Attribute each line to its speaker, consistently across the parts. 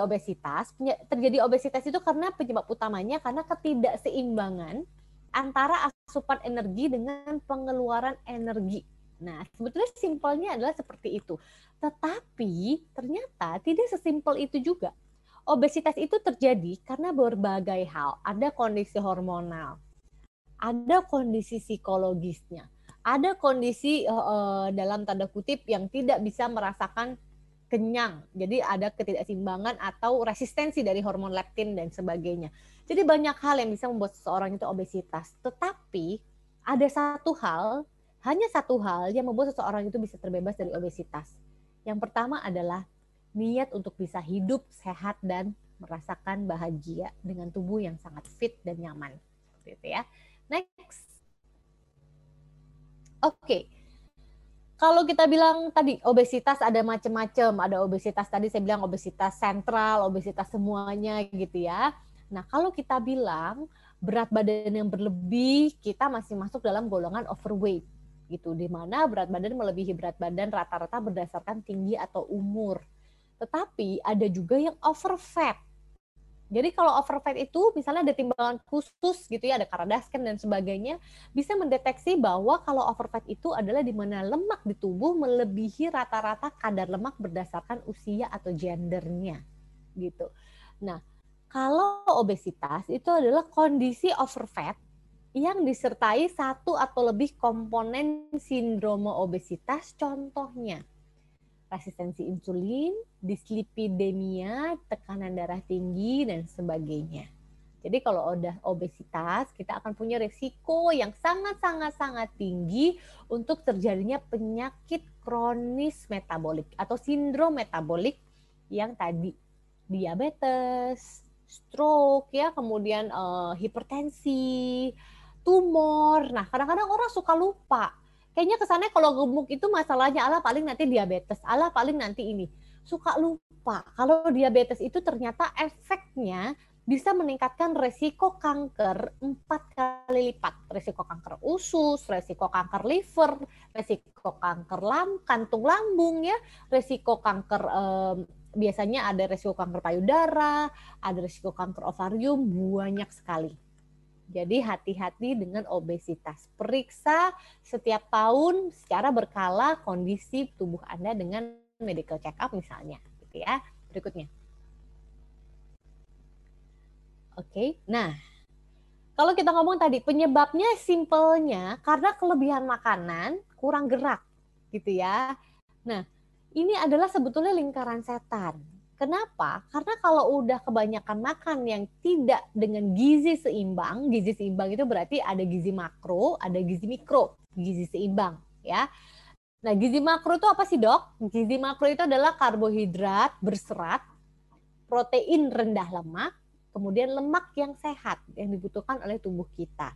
Speaker 1: obesitas, terjadi obesitas itu karena penyebab utamanya karena ketidakseimbangan antara asupan energi dengan pengeluaran energi. Nah, sebetulnya simpelnya adalah seperti itu. Tetapi ternyata tidak sesimpel itu juga. Obesitas itu terjadi karena berbagai hal. Ada kondisi hormonal, ada kondisi psikologisnya, ada kondisi uh, dalam tanda kutip yang tidak bisa merasakan kenyang. Jadi ada ketidakseimbangan atau resistensi dari hormon leptin dan sebagainya. Jadi banyak hal yang bisa membuat seseorang itu obesitas. Tetapi ada satu hal, hanya satu hal yang membuat seseorang itu bisa terbebas dari obesitas. Yang pertama adalah niat untuk bisa hidup sehat dan merasakan bahagia dengan tubuh yang sangat fit dan nyaman. Gitu ya. Next. Oke. Okay kalau kita bilang tadi obesitas ada macam-macam, ada obesitas tadi saya bilang obesitas sentral, obesitas semuanya gitu ya. Nah, kalau kita bilang berat badan yang berlebih, kita masih masuk dalam golongan overweight gitu, di mana berat badan melebihi berat badan rata-rata berdasarkan tinggi atau umur. Tetapi ada juga yang overfat jadi kalau overfat itu misalnya ada timbangan khusus gitu ya, ada karadasken dan sebagainya, bisa mendeteksi bahwa kalau overfat itu adalah di mana lemak di tubuh melebihi rata-rata kadar lemak berdasarkan usia atau gendernya gitu. Nah, kalau obesitas itu adalah kondisi overfat yang disertai satu atau lebih komponen sindroma obesitas contohnya resistensi insulin, dislipidemia, tekanan darah tinggi, dan sebagainya. Jadi kalau udah obesitas, kita akan punya resiko yang sangat-sangat-sangat tinggi untuk terjadinya penyakit kronis metabolik atau sindrom metabolik yang tadi diabetes, stroke ya, kemudian uh, hipertensi, tumor. Nah, kadang-kadang orang suka lupa kayaknya kesannya kalau gemuk itu masalahnya Allah paling nanti diabetes, Allah paling nanti ini. Suka lupa kalau diabetes itu ternyata efeknya bisa meningkatkan resiko kanker empat kali lipat. Resiko kanker usus, resiko kanker liver, resiko kanker lam, kantung lambung ya, resiko kanker eh, biasanya ada resiko kanker payudara, ada resiko kanker ovarium, banyak sekali. Jadi hati-hati dengan obesitas. Periksa setiap tahun secara berkala kondisi tubuh Anda dengan medical check up misalnya, gitu ya. Berikutnya. Oke. Nah, kalau kita ngomong tadi penyebabnya simpelnya karena kelebihan makanan, kurang gerak, gitu ya. Nah, ini adalah sebetulnya lingkaran setan Kenapa? Karena kalau udah kebanyakan makan yang tidak dengan gizi seimbang, gizi seimbang itu berarti ada gizi makro, ada gizi mikro, gizi seimbang ya. Nah, gizi makro itu apa sih, Dok? Gizi makro itu adalah karbohidrat berserat, protein rendah lemak, kemudian lemak yang sehat yang dibutuhkan oleh tubuh kita.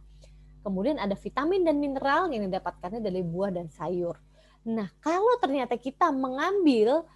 Speaker 1: Kemudian ada vitamin dan mineral yang didapatkannya dari buah dan sayur. Nah, kalau ternyata kita mengambil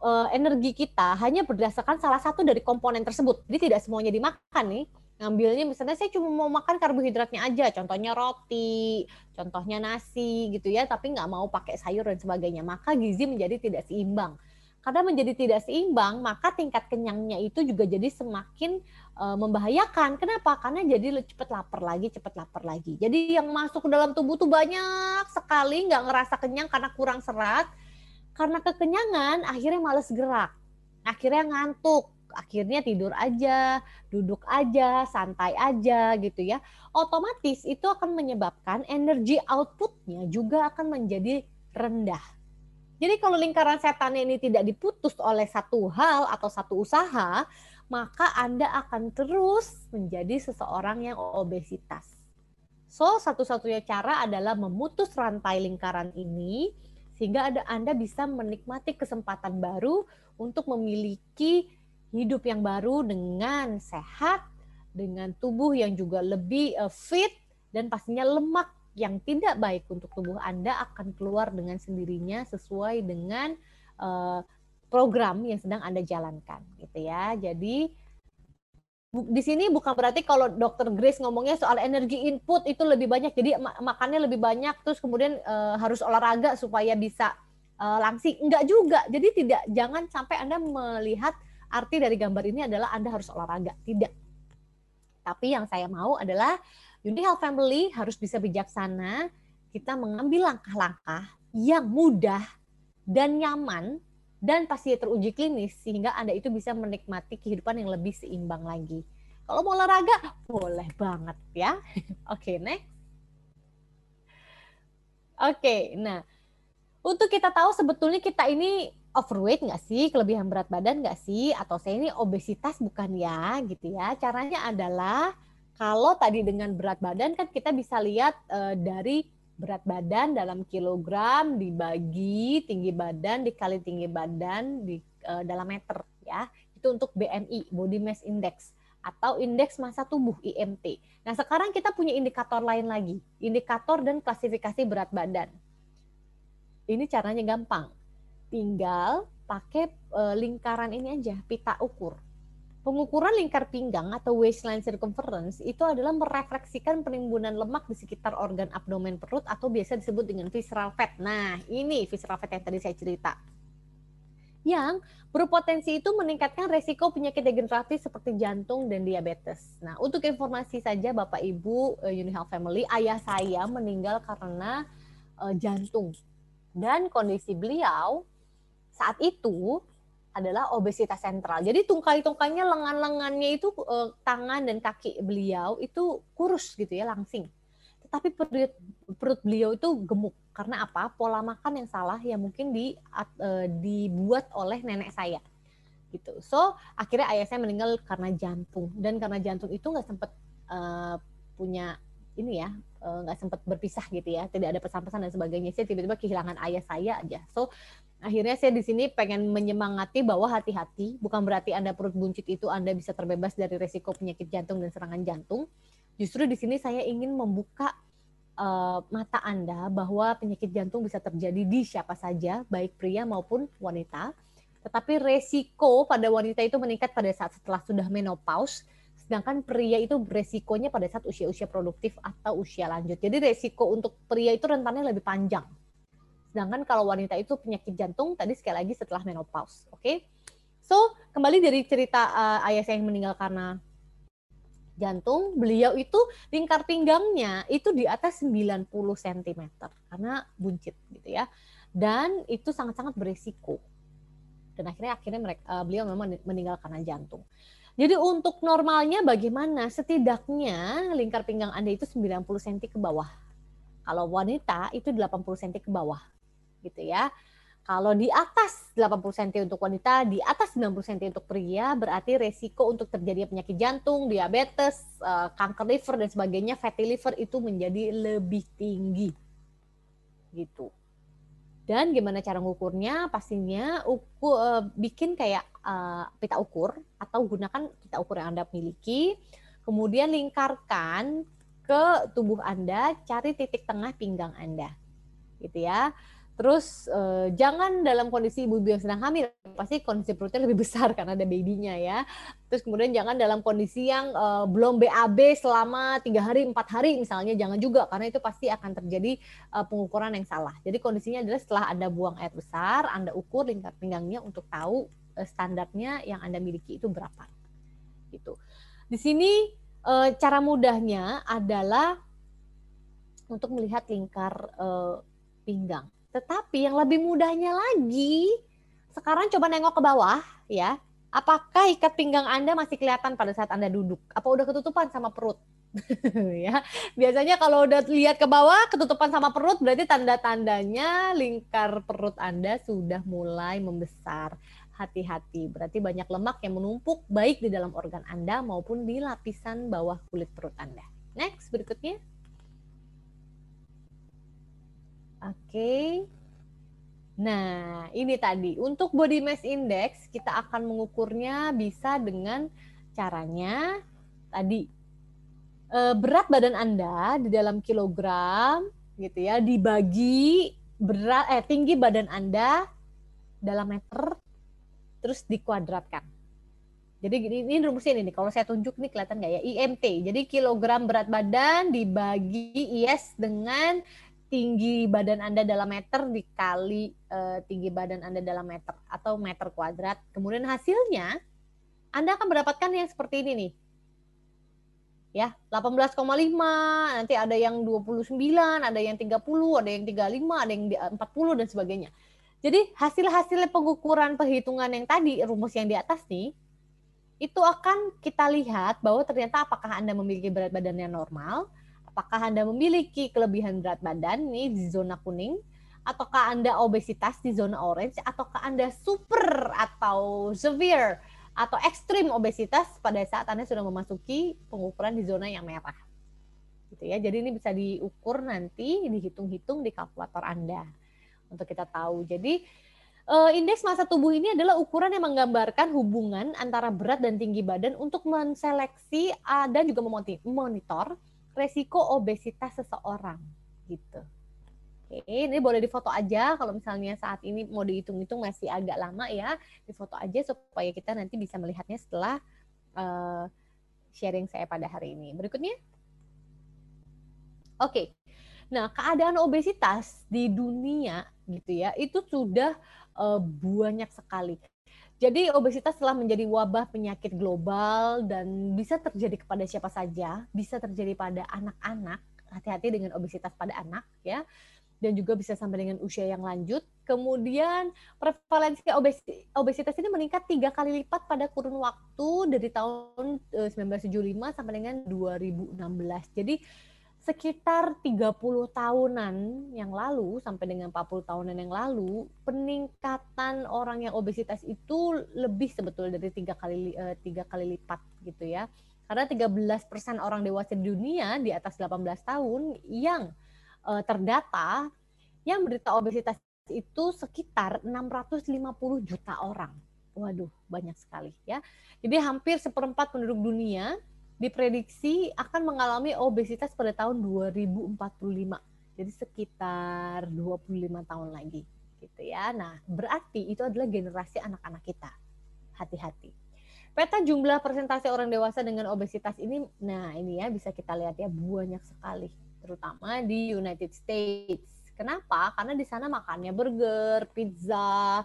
Speaker 1: uh, energi kita hanya berdasarkan salah satu dari komponen tersebut. Jadi tidak semuanya dimakan nih. Ngambilnya misalnya saya cuma mau makan karbohidratnya aja, contohnya roti, contohnya nasi gitu ya, tapi nggak mau pakai sayur dan sebagainya. Maka gizi menjadi tidak seimbang. Karena menjadi tidak seimbang, maka tingkat kenyangnya itu juga jadi semakin uh, membahayakan. Kenapa? Karena jadi cepat lapar lagi, cepat lapar lagi. Jadi yang masuk ke dalam tubuh tuh banyak sekali, nggak ngerasa kenyang karena kurang serat karena kekenyangan akhirnya males gerak. Akhirnya ngantuk. Akhirnya tidur aja duduk aja santai aja gitu ya. Otomatis itu akan menyebabkan energi outputnya juga akan menjadi rendah. Jadi kalau lingkaran setan ini tidak diputus oleh satu hal atau satu usaha maka Anda akan terus menjadi seseorang yang obesitas. So, satu-satunya cara adalah memutus rantai lingkaran ini sehingga ada Anda bisa menikmati kesempatan baru untuk memiliki hidup yang baru dengan sehat, dengan tubuh yang juga lebih uh, fit dan pastinya lemak yang tidak baik untuk tubuh Anda akan keluar dengan sendirinya sesuai dengan uh, program yang sedang Anda jalankan gitu ya. Jadi di sini bukan berarti kalau dokter Grace ngomongnya soal energi input itu lebih banyak jadi makannya lebih banyak terus kemudian uh, harus olahraga supaya bisa uh, langsing enggak juga jadi tidak jangan sampai anda melihat arti dari gambar ini adalah Anda harus olahraga. Tidak. Tapi yang saya mau adalah Uni Health Family harus bisa bijaksana kita mengambil langkah-langkah yang mudah dan nyaman dan pasti teruji klinis sehingga Anda itu bisa menikmati kehidupan yang lebih seimbang lagi. Kalau mau olahraga, boleh banget ya. Oke, okay, next. Oke, okay, nah untuk kita tahu sebetulnya kita ini overweight nggak sih, kelebihan berat badan nggak sih, atau saya ini obesitas bukan ya, gitu ya. Caranya adalah kalau tadi dengan berat badan kan kita bisa lihat uh, dari berat badan dalam kilogram dibagi tinggi badan dikali tinggi badan di uh, dalam meter ya. Itu untuk BMI, Body Mass Index atau indeks massa tubuh IMT. Nah, sekarang kita punya indikator lain lagi, indikator dan klasifikasi berat badan. Ini caranya gampang. Tinggal pakai uh, lingkaran ini aja, pita ukur Pengukuran lingkar pinggang atau waistline circumference itu adalah merefleksikan penimbunan lemak di sekitar organ abdomen perut atau biasa disebut dengan visceral fat. Nah, ini visceral fat yang tadi saya cerita. Yang berpotensi itu meningkatkan resiko penyakit degeneratif seperti jantung dan diabetes. Nah, untuk informasi saja Bapak Ibu uh, Uni Health Family, ayah saya meninggal karena uh, jantung. Dan kondisi beliau saat itu adalah obesitas sentral. Jadi tungkai-tungkainya lengan-lengannya itu uh, tangan dan kaki beliau itu kurus gitu ya langsing. Tetapi perut perut beliau itu gemuk karena apa? Pola makan yang salah yang mungkin di uh, dibuat oleh nenek saya. Gitu. So akhirnya ayah saya meninggal karena jantung dan karena jantung itu nggak sempat uh, punya ini ya nggak uh, sempat berpisah gitu ya tidak ada pesan-pesan dan sebagainya saya tiba-tiba kehilangan ayah saya aja so akhirnya saya di sini pengen menyemangati bahwa hati-hati bukan berarti anda perut buncit itu anda bisa terbebas dari resiko penyakit jantung dan serangan jantung. Justru di sini saya ingin membuka uh, mata anda bahwa penyakit jantung bisa terjadi di siapa saja baik pria maupun wanita. Tetapi resiko pada wanita itu meningkat pada saat setelah sudah menopause sedangkan pria itu resikonya pada saat usia-usia produktif atau usia lanjut. Jadi resiko untuk pria itu rentannya lebih panjang Sedangkan kalau wanita itu penyakit jantung tadi sekali lagi setelah menopause. Oke. Okay? So, kembali dari cerita uh, ayah saya yang meninggal karena jantung, beliau itu lingkar pinggangnya itu di atas 90 cm karena buncit gitu ya. Dan itu sangat-sangat berisiko. Dan akhirnya akhirnya mereka uh, beliau memang meninggal karena jantung. Jadi untuk normalnya bagaimana? Setidaknya lingkar pinggang Anda itu 90 cm ke bawah. Kalau wanita itu 80 cm ke bawah gitu ya. Kalau di atas 80 cm untuk wanita, di atas 90 cm untuk pria, berarti resiko untuk terjadi penyakit jantung, diabetes, eh, kanker liver dan sebagainya, fatty liver itu menjadi lebih tinggi. Gitu. Dan gimana cara mengukurnya? Pastinya ukur, uh, bikin kayak uh, pita ukur atau gunakan pita ukur yang Anda miliki. Kemudian lingkarkan ke tubuh Anda, cari titik tengah pinggang Anda. Gitu ya. Terus uh, jangan dalam kondisi ibu-ibu yang sedang hamil, pasti kondisi perutnya lebih besar karena ada babynya ya. Terus kemudian jangan dalam kondisi yang uh, belum BAB selama tiga hari, empat hari misalnya, jangan juga karena itu pasti akan terjadi uh, pengukuran yang salah. Jadi kondisinya adalah setelah anda buang air besar, anda ukur lingkar pinggangnya untuk tahu uh, standarnya yang anda miliki itu berapa. Gitu. Di sini uh, cara mudahnya adalah untuk melihat lingkar uh, pinggang tetapi yang lebih mudahnya lagi, sekarang coba nengok ke bawah ya. Apakah ikat pinggang Anda masih kelihatan pada saat Anda duduk? Apa udah ketutupan sama perut? ya. Biasanya kalau udah lihat ke bawah ketutupan sama perut berarti tanda-tandanya lingkar perut Anda sudah mulai membesar. Hati-hati, berarti banyak lemak yang menumpuk baik di dalam organ Anda maupun di lapisan bawah kulit perut Anda. Next, berikutnya. Oke. Nah, ini tadi untuk body mass index kita akan mengukurnya bisa dengan caranya tadi eh, berat badan Anda di dalam kilogram gitu ya dibagi berat eh tinggi badan Anda dalam meter terus dikuadratkan. Jadi ini rumusnya ini kalau saya tunjuk nih kelihatan nggak ya IMT. Jadi kilogram berat badan dibagi IS dengan tinggi badan Anda dalam meter dikali uh, tinggi badan Anda dalam meter atau meter kuadrat. Kemudian hasilnya Anda akan mendapatkan yang seperti ini nih. Ya, 18,5, nanti ada yang 29, ada yang 30, ada yang 35, ada yang 40 dan sebagainya. Jadi hasil-hasil pengukuran perhitungan yang tadi, rumus yang di atas nih, itu akan kita lihat bahwa ternyata apakah Anda memiliki berat badan yang normal, apakah Anda memiliki kelebihan berat badan nih di zona kuning, ataukah Anda obesitas di zona orange, ataukah Anda super atau severe atau ekstrim obesitas pada saat Anda sudah memasuki pengukuran di zona yang merah. Gitu ya. Jadi ini bisa diukur nanti, dihitung-hitung di kalkulator Anda untuk kita tahu. Jadi uh, indeks massa tubuh ini adalah ukuran yang menggambarkan hubungan antara berat dan tinggi badan untuk menseleksi uh, dan juga memonitor resiko obesitas seseorang gitu. Oke, ini boleh difoto aja kalau misalnya saat ini mau dihitung-hitung masih agak lama ya, difoto aja supaya kita nanti bisa melihatnya setelah uh, sharing saya pada hari ini. Berikutnya. Oke. Nah, keadaan obesitas di dunia gitu ya, itu sudah uh, banyak sekali. Jadi obesitas telah menjadi wabah penyakit global dan bisa terjadi kepada siapa saja, bisa terjadi pada anak-anak. Hati-hati dengan obesitas pada anak ya dan juga bisa sampai dengan usia yang lanjut. Kemudian prevalensi obesitas ini meningkat tiga kali lipat pada kurun waktu dari tahun 1975 eh, sampai dengan 2016. Jadi sekitar 30 tahunan yang lalu sampai dengan 40 tahunan yang lalu peningkatan orang yang obesitas itu lebih sebetulnya dari tiga kali eh, tiga kali lipat gitu ya karena 13 persen orang dewasa di dunia di atas 18 tahun yang uh, terdata yang menderita obesitas itu sekitar 650 juta orang. Waduh, banyak sekali ya. Jadi hampir seperempat penduduk dunia diprediksi akan mengalami obesitas pada tahun 2045. Jadi sekitar 25 tahun lagi gitu ya. Nah, berarti itu adalah generasi anak-anak kita. Hati-hati. Peta jumlah persentase orang dewasa dengan obesitas ini, nah ini ya bisa kita lihat ya banyak sekali terutama di United States. Kenapa? Karena di sana makannya burger, pizza,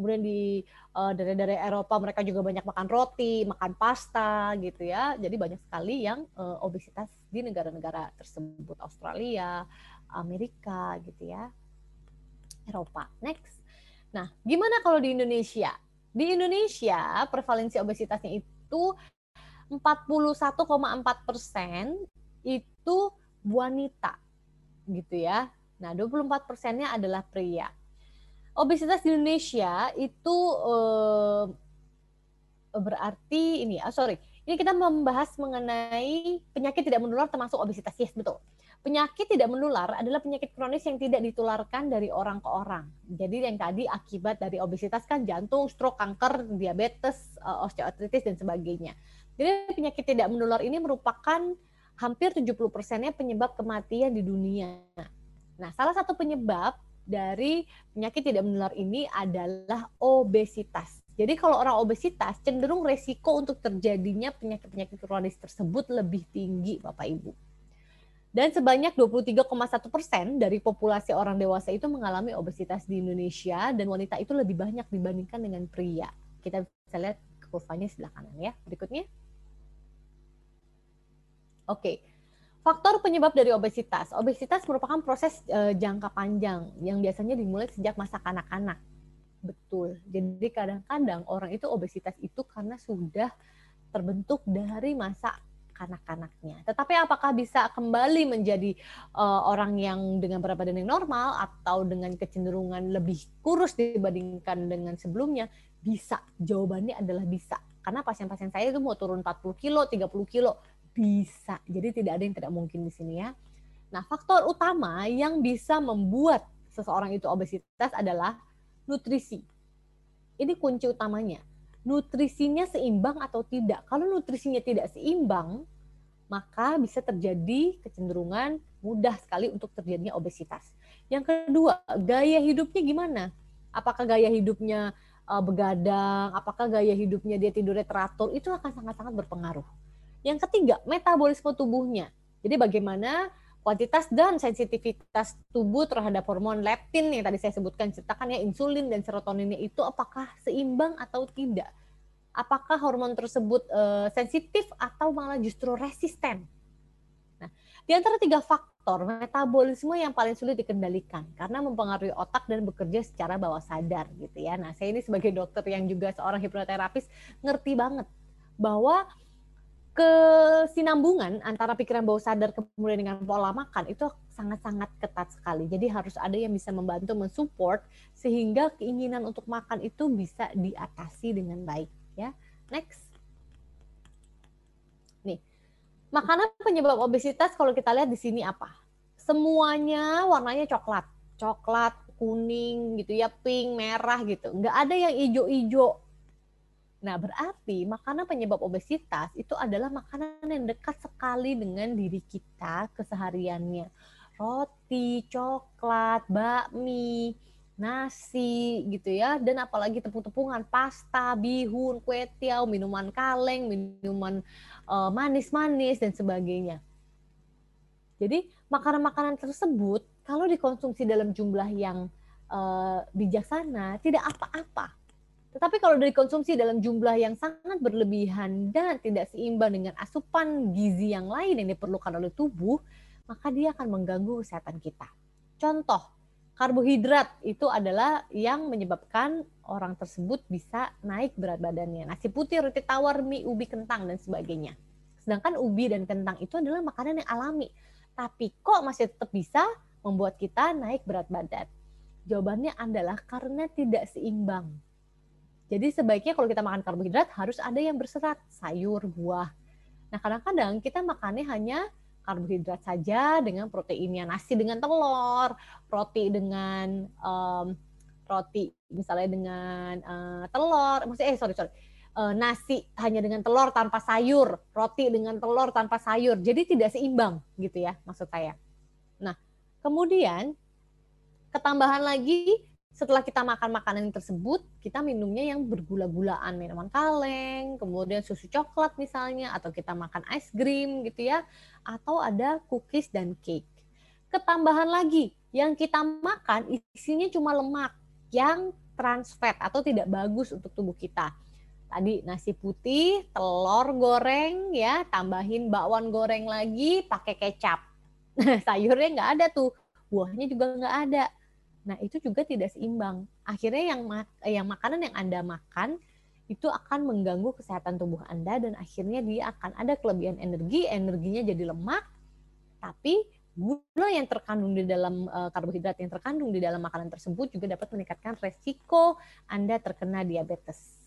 Speaker 1: kemudian di uh, daerah-daerah Eropa mereka juga banyak makan roti, makan pasta gitu ya. Jadi banyak sekali yang uh, obesitas di negara-negara tersebut, Australia, Amerika gitu ya. Eropa. Next. Nah, gimana kalau di Indonesia? Di Indonesia prevalensi obesitasnya itu 41,4 persen itu wanita gitu ya. Nah, 24 persennya adalah pria. Obesitas di Indonesia itu eh, berarti ini, ah, sorry, ini kita membahas mengenai penyakit tidak menular termasuk obesitas. Yes, betul. Penyakit tidak menular adalah penyakit kronis yang tidak ditularkan dari orang ke orang. Jadi yang tadi akibat dari obesitas kan jantung, stroke, kanker, diabetes, eh, osteoartritis dan sebagainya. Jadi penyakit tidak menular ini merupakan hampir 70 persennya penyebab kematian di dunia. Nah, salah satu penyebab dari penyakit tidak menular ini adalah obesitas. Jadi kalau orang obesitas cenderung resiko untuk terjadinya penyakit-penyakit kronis tersebut lebih tinggi, Bapak Ibu. Dan sebanyak 23,1 persen dari populasi orang dewasa itu mengalami obesitas di Indonesia dan wanita itu lebih banyak dibandingkan dengan pria. Kita bisa lihat kurvanya sebelah kanan ya. Berikutnya. Oke. Faktor penyebab dari obesitas. Obesitas merupakan proses uh, jangka panjang yang biasanya dimulai sejak masa kanak-kanak. Betul. Jadi kadang-kadang orang itu obesitas itu karena sudah terbentuk dari masa kanak-kanaknya. Tetapi apakah bisa kembali menjadi uh, orang yang dengan berat badan yang normal atau dengan kecenderungan lebih kurus dibandingkan dengan sebelumnya? Bisa. Jawabannya adalah bisa. Karena pasien-pasien saya itu mau turun 40 kilo, 30 kilo, bisa. Jadi tidak ada yang tidak mungkin di sini ya. Nah, faktor utama yang bisa membuat seseorang itu obesitas adalah nutrisi. Ini kunci utamanya. Nutrisinya seimbang atau tidak. Kalau nutrisinya tidak seimbang, maka bisa terjadi kecenderungan mudah sekali untuk terjadinya obesitas. Yang kedua, gaya hidupnya gimana? Apakah gaya hidupnya uh, begadang? Apakah gaya hidupnya dia tidurnya teratur? Itu akan sangat-sangat berpengaruh yang ketiga, metabolisme tubuhnya. Jadi bagaimana kuantitas dan sensitivitas tubuh terhadap hormon leptin yang tadi saya sebutkan ceritakan ya insulin dan serotoninnya itu apakah seimbang atau tidak. Apakah hormon tersebut uh, sensitif atau malah justru resisten? Nah, di antara tiga faktor, metabolisme yang paling sulit dikendalikan karena mempengaruhi otak dan bekerja secara bawah sadar gitu ya. Nah, saya ini sebagai dokter yang juga seorang hipnoterapis ngerti banget bahwa kesinambungan antara pikiran bawah sadar kemudian dengan pola makan itu sangat-sangat ketat sekali. Jadi harus ada yang bisa membantu mensupport sehingga keinginan untuk makan itu bisa diatasi dengan baik ya. Next. Nih. Makanan penyebab obesitas kalau kita lihat di sini apa? Semuanya warnanya coklat. Coklat, kuning gitu ya, pink, merah gitu. Nggak ada yang hijau-hijau Nah, berarti makanan penyebab obesitas itu adalah makanan yang dekat sekali dengan diri kita kesehariannya. Roti, coklat, bakmi, nasi gitu ya, dan apalagi tepung-tepungan, pasta, bihun, kue tiaw, minuman kaleng, minuman uh, manis-manis dan sebagainya. Jadi, makanan-makanan tersebut kalau dikonsumsi dalam jumlah yang uh, bijaksana tidak apa-apa tetapi kalau dikonsumsi dalam jumlah yang sangat berlebihan dan tidak seimbang dengan asupan gizi yang lain yang diperlukan oleh tubuh, maka dia akan mengganggu kesehatan kita. Contoh, karbohidrat itu adalah yang menyebabkan orang tersebut bisa naik berat badannya. Nasi putih, roti tawar, mie, ubi, kentang, dan sebagainya. Sedangkan ubi dan kentang itu adalah makanan yang alami. Tapi kok masih tetap bisa membuat kita naik berat badan? Jawabannya adalah karena tidak seimbang jadi sebaiknya kalau kita makan karbohidrat harus ada yang berserat, sayur, buah. Nah kadang-kadang kita makannya hanya karbohidrat saja dengan proteinnya, nasi dengan telur, roti dengan um, roti misalnya dengan uh, telur, maksudnya eh sorry sorry, uh, nasi hanya dengan telur tanpa sayur, roti dengan telur tanpa sayur, jadi tidak seimbang gitu ya maksud saya. Nah kemudian ketambahan lagi setelah kita makan makanan tersebut, kita minumnya yang bergula-gulaan, minuman kaleng, kemudian susu coklat misalnya, atau kita makan ice cream gitu ya, atau ada cookies dan cake. Ketambahan lagi, yang kita makan isinya cuma lemak yang trans fat atau tidak bagus untuk tubuh kita. Tadi nasi putih, telur goreng ya, tambahin bakwan goreng lagi pakai kecap. Sayurnya nggak ada tuh, buahnya juga nggak ada Nah, itu juga tidak seimbang. Akhirnya yang yang makanan yang Anda makan itu akan mengganggu kesehatan tubuh Anda dan akhirnya dia akan ada kelebihan energi, energinya jadi lemak, tapi gula yang terkandung di dalam uh, karbohidrat yang terkandung di dalam makanan tersebut juga dapat meningkatkan resiko Anda terkena diabetes.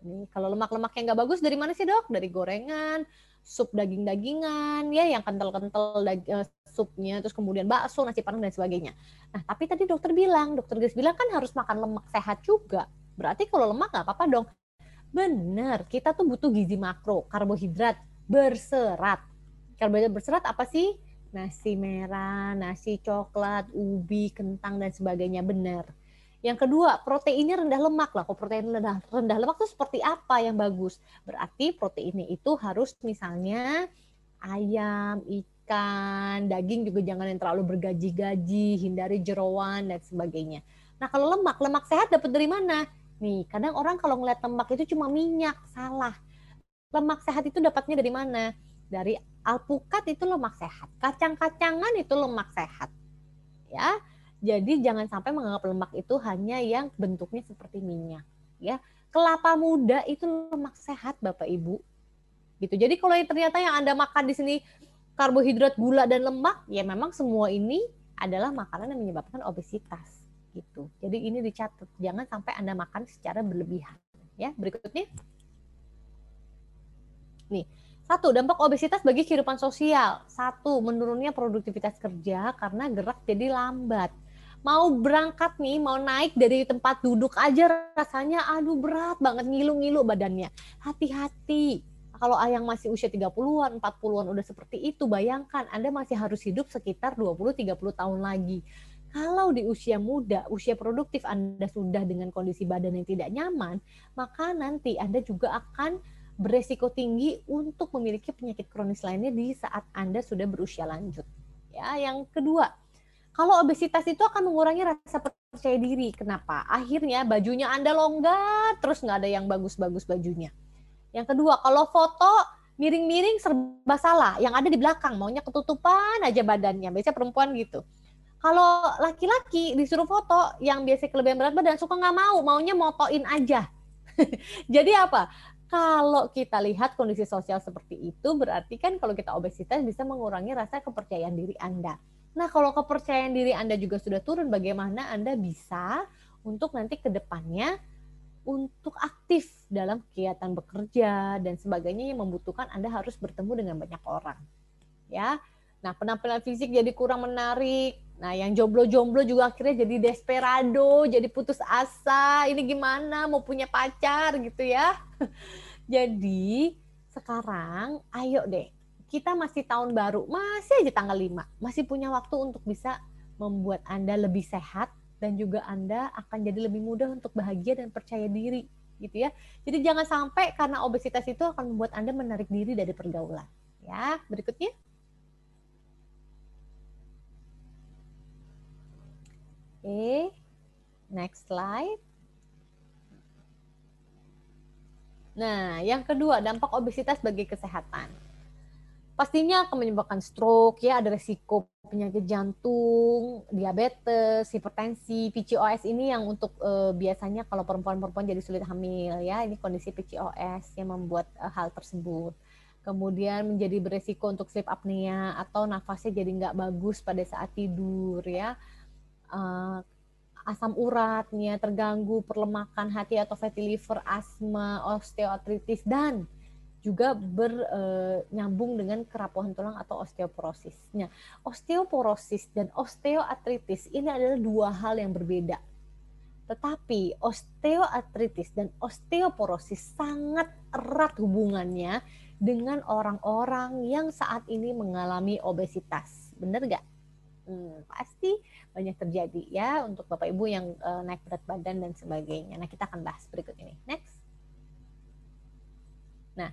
Speaker 1: Ini kalau lemak-lemak yang nggak bagus dari mana sih dok? Dari gorengan, sup daging-dagingan ya yang kental-kental uh, supnya terus kemudian bakso nasi padang dan sebagainya. Nah tapi tadi dokter bilang dokter Gus bilang kan harus makan lemak sehat juga. Berarti kalau lemak nggak apa-apa dong. Benar kita tuh butuh gizi makro karbohidrat berserat. Karbohidrat berserat apa sih? Nasi merah nasi coklat ubi kentang dan sebagainya. Benar yang kedua, proteinnya rendah lemak lah. Kalau protein rendah, rendah lemak itu seperti apa yang bagus? Berarti proteinnya itu harus misalnya ayam, ikan, daging juga jangan yang terlalu bergaji-gaji, hindari jeroan dan sebagainya. Nah kalau lemak, lemak sehat dapat dari mana? Nih, kadang orang kalau ngeliat lemak itu cuma minyak, salah. Lemak sehat itu dapatnya dari mana? Dari alpukat itu lemak sehat, kacang-kacangan itu lemak sehat. Ya, jadi jangan sampai menganggap lemak itu hanya yang bentuknya seperti minyak, ya. Kelapa muda itu lemak sehat, Bapak Ibu. Gitu. Jadi kalau ternyata yang Anda makan di sini karbohidrat, gula dan lemak, ya memang semua ini adalah makanan yang menyebabkan obesitas gitu. Jadi ini dicatat, jangan sampai Anda makan secara berlebihan. Ya, berikutnya. Nih, satu, dampak obesitas bagi kehidupan sosial. Satu, menurunnya produktivitas kerja karena gerak jadi lambat mau berangkat nih, mau naik dari tempat duduk aja rasanya aduh berat banget ngilu-ngilu badannya. Hati-hati. Kalau ayang masih usia 30-an, 40-an udah seperti itu, bayangkan Anda masih harus hidup sekitar 20-30 tahun lagi. Kalau di usia muda, usia produktif Anda sudah dengan kondisi badan yang tidak nyaman, maka nanti Anda juga akan beresiko tinggi untuk memiliki penyakit kronis lainnya di saat Anda sudah berusia lanjut. Ya, yang kedua, Kalau obesitas itu akan mengurangi rasa percaya diri. Kenapa? Akhirnya bajunya Anda longgar, terus nggak ada yang bagus-bagus bajunya. Yang kedua, kalau foto miring-miring serba salah. Yang ada di belakang, maunya ketutupan aja badannya. Biasanya perempuan gitu. Kalau laki-laki disuruh foto, yang biasa kelebihan berat badan suka nggak mau, maunya motoin aja. Jadi apa? Kalau kita lihat kondisi sosial seperti itu, berarti kan kalau kita obesitas bisa mengurangi rasa kepercayaan diri Anda. Nah, kalau kepercayaan diri Anda juga sudah turun, bagaimana Anda bisa untuk nanti ke depannya untuk aktif dalam kegiatan bekerja dan sebagainya yang membutuhkan Anda harus bertemu dengan banyak orang. Ya. Nah, penampilan fisik jadi kurang menarik. Nah, yang jomblo-jomblo juga akhirnya jadi desperado, jadi putus asa. Ini gimana mau punya pacar gitu ya. Jadi sekarang ayo deh, kita masih tahun baru, masih aja tanggal 5, masih punya waktu untuk bisa membuat Anda lebih sehat dan juga Anda akan jadi lebih mudah untuk bahagia dan percaya diri gitu ya. Jadi jangan sampai karena obesitas itu akan membuat Anda menarik diri dari pergaulan. Ya, berikutnya. Oke, next slide. Nah, yang kedua, dampak obesitas bagi kesehatan. Pastinya akan menyebabkan stroke, ya ada resiko penyakit jantung, diabetes, hipertensi, PCOS ini yang untuk uh, biasanya kalau perempuan-perempuan jadi sulit hamil, ya ini kondisi PCOS yang membuat uh, hal tersebut. Kemudian menjadi beresiko untuk sleep apnea atau nafasnya jadi nggak bagus pada saat tidur, ya. Uh, asam uratnya terganggu, perlemakan hati atau fatty liver, asma, osteoartritis dan juga bernyambung e, dengan kerapuhan tulang atau osteoporosis. Nah, osteoporosis dan osteoartritis ini adalah dua hal yang berbeda. Tetapi osteoartritis dan osteoporosis sangat erat hubungannya dengan orang-orang yang saat ini mengalami obesitas. Benar nggak? Hmm, pasti banyak terjadi ya untuk Bapak Ibu yang uh, naik berat badan dan sebagainya. Nah, kita akan bahas berikut ini. Next. Nah,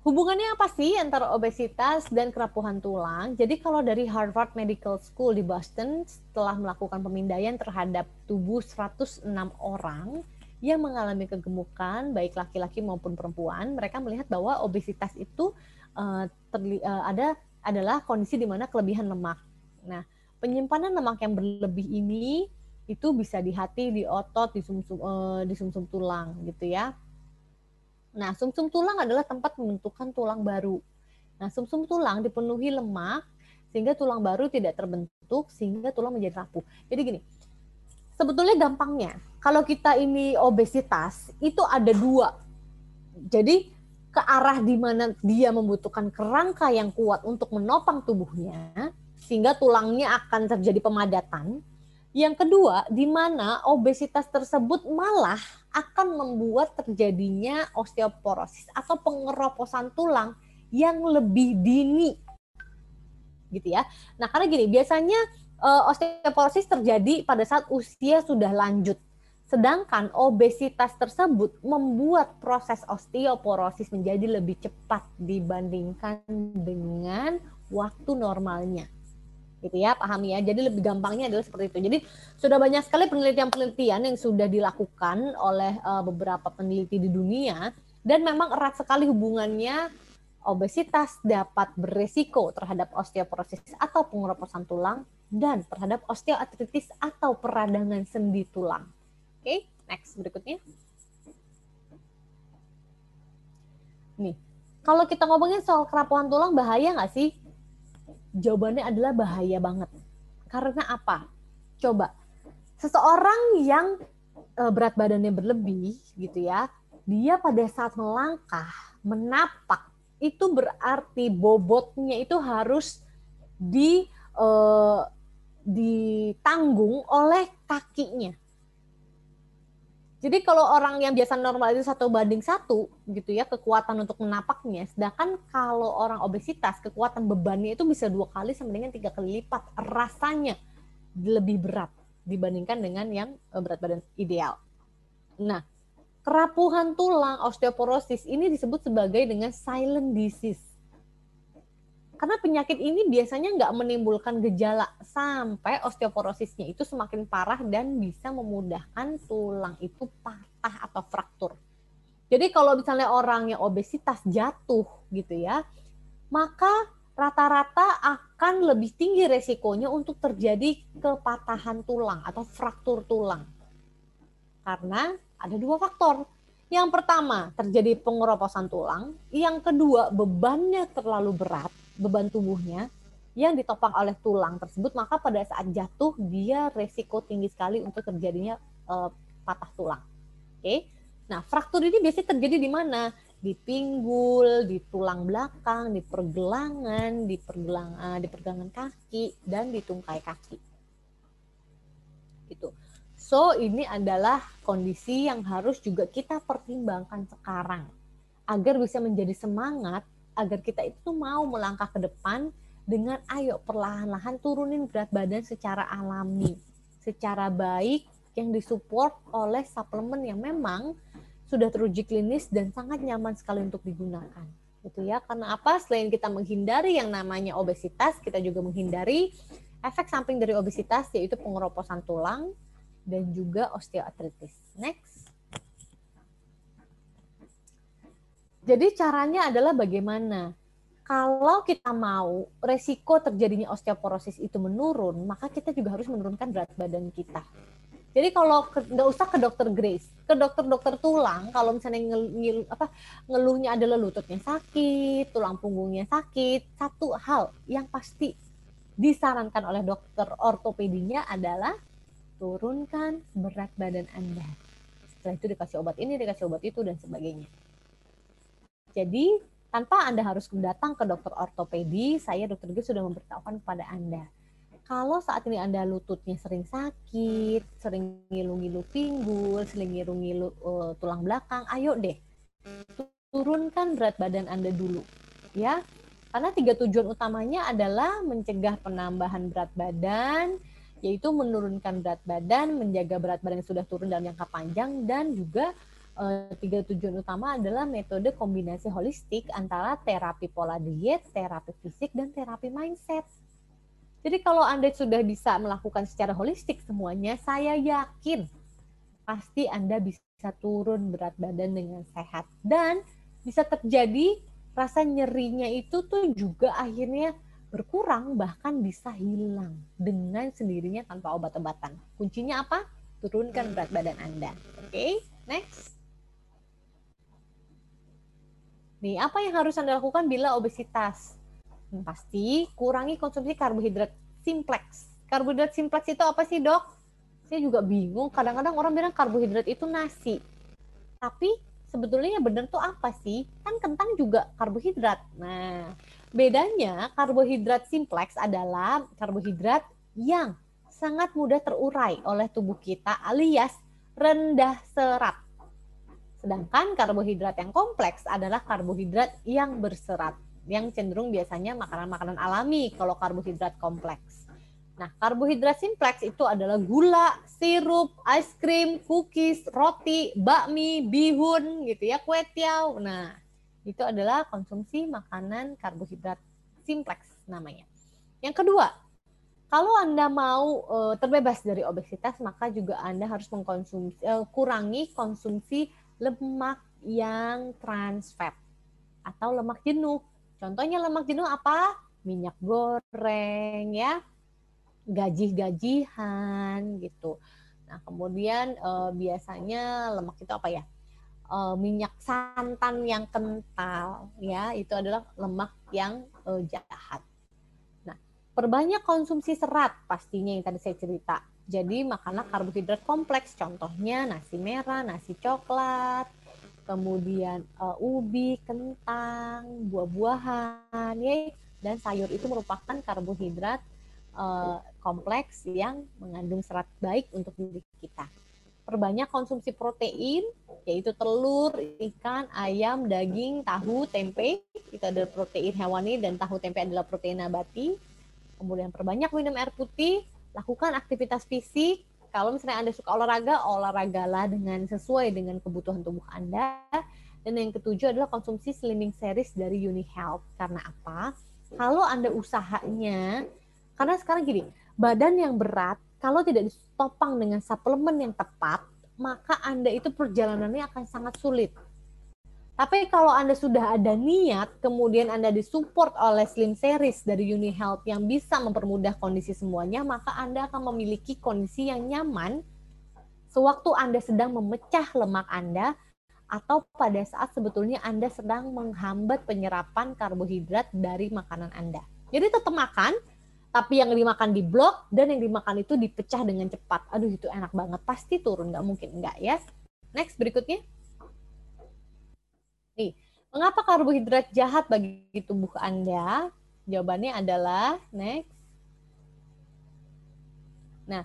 Speaker 1: hubungannya apa sih antara obesitas dan kerapuhan tulang? Jadi kalau dari Harvard Medical School di Boston setelah melakukan pemindaian terhadap tubuh 106 orang yang mengalami kegemukan baik laki-laki maupun perempuan, mereka melihat bahwa obesitas itu uh, terli, uh, ada adalah kondisi di mana kelebihan lemak. Nah, penyimpanan lemak yang berlebih ini itu bisa di hati, di otot, di sumsum uh, di sumsum tulang gitu ya. Nah, sumsum tulang adalah tempat pembentukan tulang baru. Nah, sumsum tulang dipenuhi lemak sehingga tulang baru tidak terbentuk sehingga tulang menjadi rapuh. Jadi gini, sebetulnya gampangnya kalau kita ini obesitas itu ada dua. Jadi ke arah di mana dia membutuhkan kerangka yang kuat untuk menopang tubuhnya sehingga tulangnya akan terjadi pemadatan. Yang kedua, di mana obesitas tersebut malah akan membuat terjadinya osteoporosis atau pengeroposan tulang yang lebih dini. Gitu ya. Nah, karena gini, biasanya eh, osteoporosis terjadi pada saat usia sudah lanjut. Sedangkan obesitas tersebut membuat proses osteoporosis menjadi lebih cepat dibandingkan dengan waktu normalnya gitu ya pahami ya jadi lebih gampangnya adalah seperti itu jadi sudah banyak sekali penelitian-penelitian yang sudah dilakukan oleh uh, beberapa peneliti di dunia dan memang erat sekali hubungannya obesitas dapat beresiko terhadap osteoporosis atau pengeroposan tulang dan terhadap osteoartritis atau peradangan sendi tulang. Oke, okay, next berikutnya. Nih, kalau kita ngomongin soal kerapuhan tulang bahaya nggak sih? Jawabannya adalah bahaya banget. Karena apa? Coba, seseorang yang eh, berat badannya berlebih gitu ya, dia pada saat melangkah, menapak, itu berarti bobotnya itu harus di uh, ditanggung oleh kakinya. Jadi kalau orang yang biasa normal itu satu banding satu gitu ya kekuatan untuk menapaknya, sedangkan kalau orang obesitas kekuatan bebannya itu bisa dua kali sampai dengan tiga kali lipat rasanya lebih berat dibandingkan dengan yang eh, berat badan ideal. Nah, kerapuhan tulang osteoporosis ini disebut sebagai dengan silent disease. Karena penyakit ini biasanya nggak menimbulkan gejala sampai osteoporosisnya itu semakin parah dan bisa memudahkan tulang itu patah atau fraktur. Jadi kalau misalnya orang yang obesitas jatuh gitu ya, maka rata-rata akan lebih tinggi resikonya untuk terjadi kepatahan tulang atau fraktur tulang. Karena ada dua faktor. Yang pertama, terjadi pengeroposan tulang. Yang kedua, bebannya terlalu berat beban tubuhnya yang ditopang oleh tulang tersebut, maka pada saat jatuh dia resiko tinggi sekali untuk terjadinya uh, patah tulang. Oke. Okay? Nah, fraktur ini biasanya terjadi di mana? Di pinggul, di tulang belakang, di pergelangan, di pergelang uh, di pergelangan kaki dan di tungkai kaki. Itu. So, ini adalah kondisi yang harus juga kita pertimbangkan sekarang agar bisa menjadi semangat agar kita itu mau melangkah ke depan dengan ayo perlahan-lahan turunin berat badan secara alami, secara baik yang disupport oleh suplemen yang memang sudah teruji klinis dan sangat nyaman sekali untuk digunakan. Gitu ya. Karena apa? Selain kita menghindari yang namanya obesitas, kita juga menghindari efek samping dari obesitas yaitu pengeroposan tulang dan juga osteoartritis. Next. Jadi caranya adalah bagaimana? Kalau kita mau resiko terjadinya osteoporosis itu menurun, maka kita juga harus menurunkan berat badan kita. Jadi kalau nggak usah ke dokter Grace, ke dokter-dokter tulang, kalau misalnya ngel, ngel, apa, ngeluhnya adalah lututnya sakit, tulang punggungnya sakit, satu hal yang pasti disarankan oleh dokter ortopedinya adalah turunkan berat badan Anda. Setelah itu dikasih obat ini, dikasih obat itu, dan sebagainya. Jadi tanpa Anda harus datang ke dokter ortopedi, saya dokter G sudah memberitahukan kepada Anda. Kalau saat ini Anda lututnya sering sakit, sering ngilu-ngilu pinggul, sering ngilu-ngilu uh, tulang belakang, ayo deh turunkan berat badan Anda dulu. Ya, karena tiga tujuan utamanya adalah mencegah penambahan berat badan, yaitu menurunkan berat badan, menjaga berat badan yang sudah turun dalam jangka panjang, dan juga uh, tiga tujuan utama adalah metode kombinasi holistik antara terapi pola diet, terapi fisik, dan terapi mindset. Jadi kalau Anda sudah bisa melakukan secara holistik semuanya, saya yakin pasti Anda bisa turun berat badan dengan sehat. Dan bisa terjadi rasa nyerinya itu tuh juga akhirnya berkurang bahkan bisa hilang dengan sendirinya tanpa obat-obatan. Kuncinya apa? Turunkan berat badan Anda. Oke, okay? next. Nih, apa yang harus Anda lakukan bila obesitas? Hmm, pasti kurangi konsumsi karbohidrat simplex. Karbohidrat simplex itu apa sih, Dok? Saya juga bingung. Kadang-kadang orang bilang karbohidrat itu nasi. Tapi sebetulnya benar tuh apa sih? Kan kentang juga karbohidrat. Nah, bedanya karbohidrat simplex adalah karbohidrat yang sangat mudah terurai oleh tubuh kita alias rendah serat. Sedangkan karbohidrat yang kompleks adalah karbohidrat yang berserat, yang cenderung biasanya makanan-makanan alami kalau karbohidrat kompleks. Nah, karbohidrat simpleks itu adalah gula, sirup, es krim, cookies, roti, bakmi, bihun gitu ya, kue tiaw. Nah, itu adalah konsumsi makanan karbohidrat simpleks namanya. Yang kedua, kalau Anda mau uh, terbebas dari obesitas, maka juga Anda harus mengkonsumsi uh, kurangi konsumsi lemak yang trans fat atau lemak jenuh. Contohnya lemak jenuh apa? Minyak goreng ya, gaji-gajihan gitu. Nah, kemudian eh, biasanya lemak itu apa ya? Eh, minyak santan yang kental ya, itu adalah lemak yang eh, jahat. Nah, perbanyak konsumsi serat pastinya yang tadi saya cerita jadi makanlah karbohidrat kompleks, contohnya nasi merah, nasi coklat, kemudian uh, ubi, kentang, buah-buahan, ya, dan sayur itu merupakan karbohidrat uh, kompleks yang mengandung serat baik untuk diri kita. Perbanyak konsumsi protein, yaitu telur, ikan, ayam, daging, tahu, tempe. Itu adalah protein hewani dan tahu tempe adalah protein nabati. Kemudian perbanyak minum air putih, lakukan aktivitas fisik. Kalau misalnya Anda suka olahraga, olahragalah dengan sesuai dengan kebutuhan tubuh Anda. Dan yang ketujuh adalah konsumsi slimming series dari Uni Health. Karena apa? Kalau Anda usahanya, karena sekarang gini, badan yang berat, kalau tidak ditopang dengan suplemen yang tepat, maka Anda itu perjalanannya akan sangat sulit. Tapi kalau Anda sudah ada niat, kemudian Anda disupport oleh Slim Series dari Uni Health yang bisa mempermudah kondisi semuanya, maka Anda akan memiliki kondisi yang nyaman sewaktu Anda sedang memecah lemak Anda atau pada saat sebetulnya Anda sedang menghambat penyerapan karbohidrat dari makanan Anda. Jadi tetap makan, tapi yang dimakan di blok dan yang dimakan itu dipecah dengan cepat. Aduh itu enak banget, pasti turun, nggak mungkin enggak ya. Next berikutnya. Nih, mengapa karbohidrat jahat bagi tubuh Anda? Jawabannya adalah next. Nah,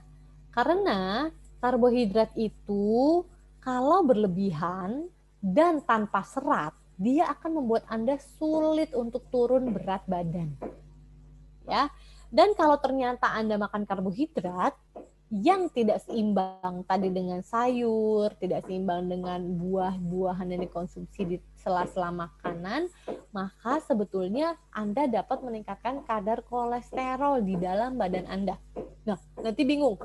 Speaker 1: karena karbohidrat itu kalau berlebihan dan tanpa serat, dia akan membuat Anda sulit untuk turun berat badan. Ya. Dan kalau ternyata Anda makan karbohidrat yang tidak seimbang tadi dengan sayur, tidak seimbang dengan buah-buahan yang dikonsumsi di sela-sela makanan, maka sebetulnya Anda dapat meningkatkan kadar kolesterol di dalam badan Anda. Nah, nanti bingung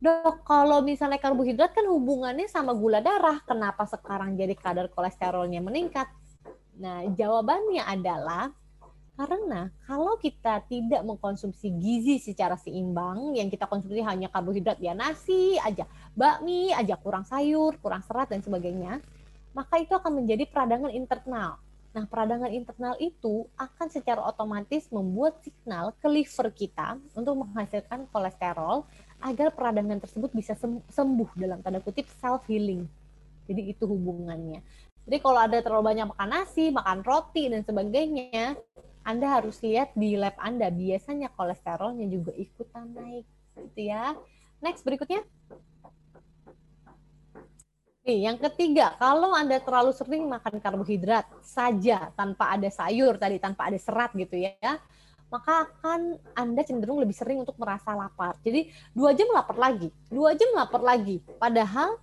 Speaker 1: Dok, kalau misalnya karbohidrat kan hubungannya sama gula darah, kenapa sekarang jadi kadar kolesterolnya meningkat? Nah, jawabannya adalah karena kalau kita tidak mengkonsumsi gizi secara seimbang, yang kita konsumsi hanya karbohidrat ya nasi aja, bakmi aja, kurang sayur, kurang serat dan sebagainya, maka itu akan menjadi peradangan internal. Nah, peradangan internal itu akan secara otomatis membuat signal ke liver kita untuk menghasilkan kolesterol agar peradangan tersebut bisa sembuh dalam tanda kutip self healing. Jadi itu hubungannya. Jadi kalau ada terlalu banyak makan nasi, makan roti dan sebagainya, Anda harus lihat di lab Anda biasanya kolesterolnya juga ikutan naik gitu ya. Next berikutnya. Nih, yang ketiga, kalau Anda terlalu sering makan karbohidrat saja tanpa ada sayur tadi, tanpa ada serat gitu ya, maka akan Anda cenderung lebih sering untuk merasa lapar. Jadi dua jam lapar lagi, dua jam lapar lagi. Padahal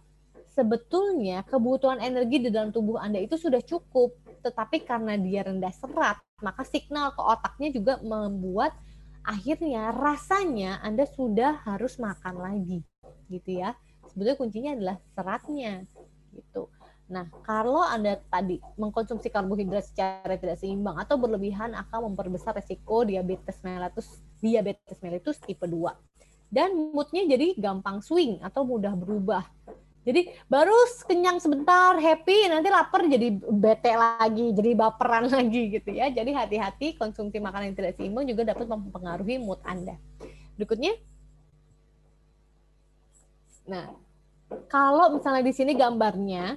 Speaker 1: sebetulnya kebutuhan energi di dalam tubuh Anda itu sudah cukup, tetapi karena dia rendah serat, maka signal ke otaknya juga membuat akhirnya rasanya Anda sudah harus makan lagi, gitu ya. Sebetulnya kuncinya adalah seratnya, gitu. Nah, kalau Anda tadi mengkonsumsi karbohidrat secara tidak seimbang atau berlebihan akan memperbesar resiko diabetes mellitus diabetes mellitus tipe 2. Dan moodnya jadi gampang swing atau mudah berubah. Jadi baru kenyang sebentar, happy, nanti lapar jadi bete lagi, jadi baperan lagi gitu ya. Jadi hati-hati konsumsi makanan yang tidak seimbang juga dapat mempengaruhi mood Anda. Berikutnya. Nah, kalau misalnya di sini gambarnya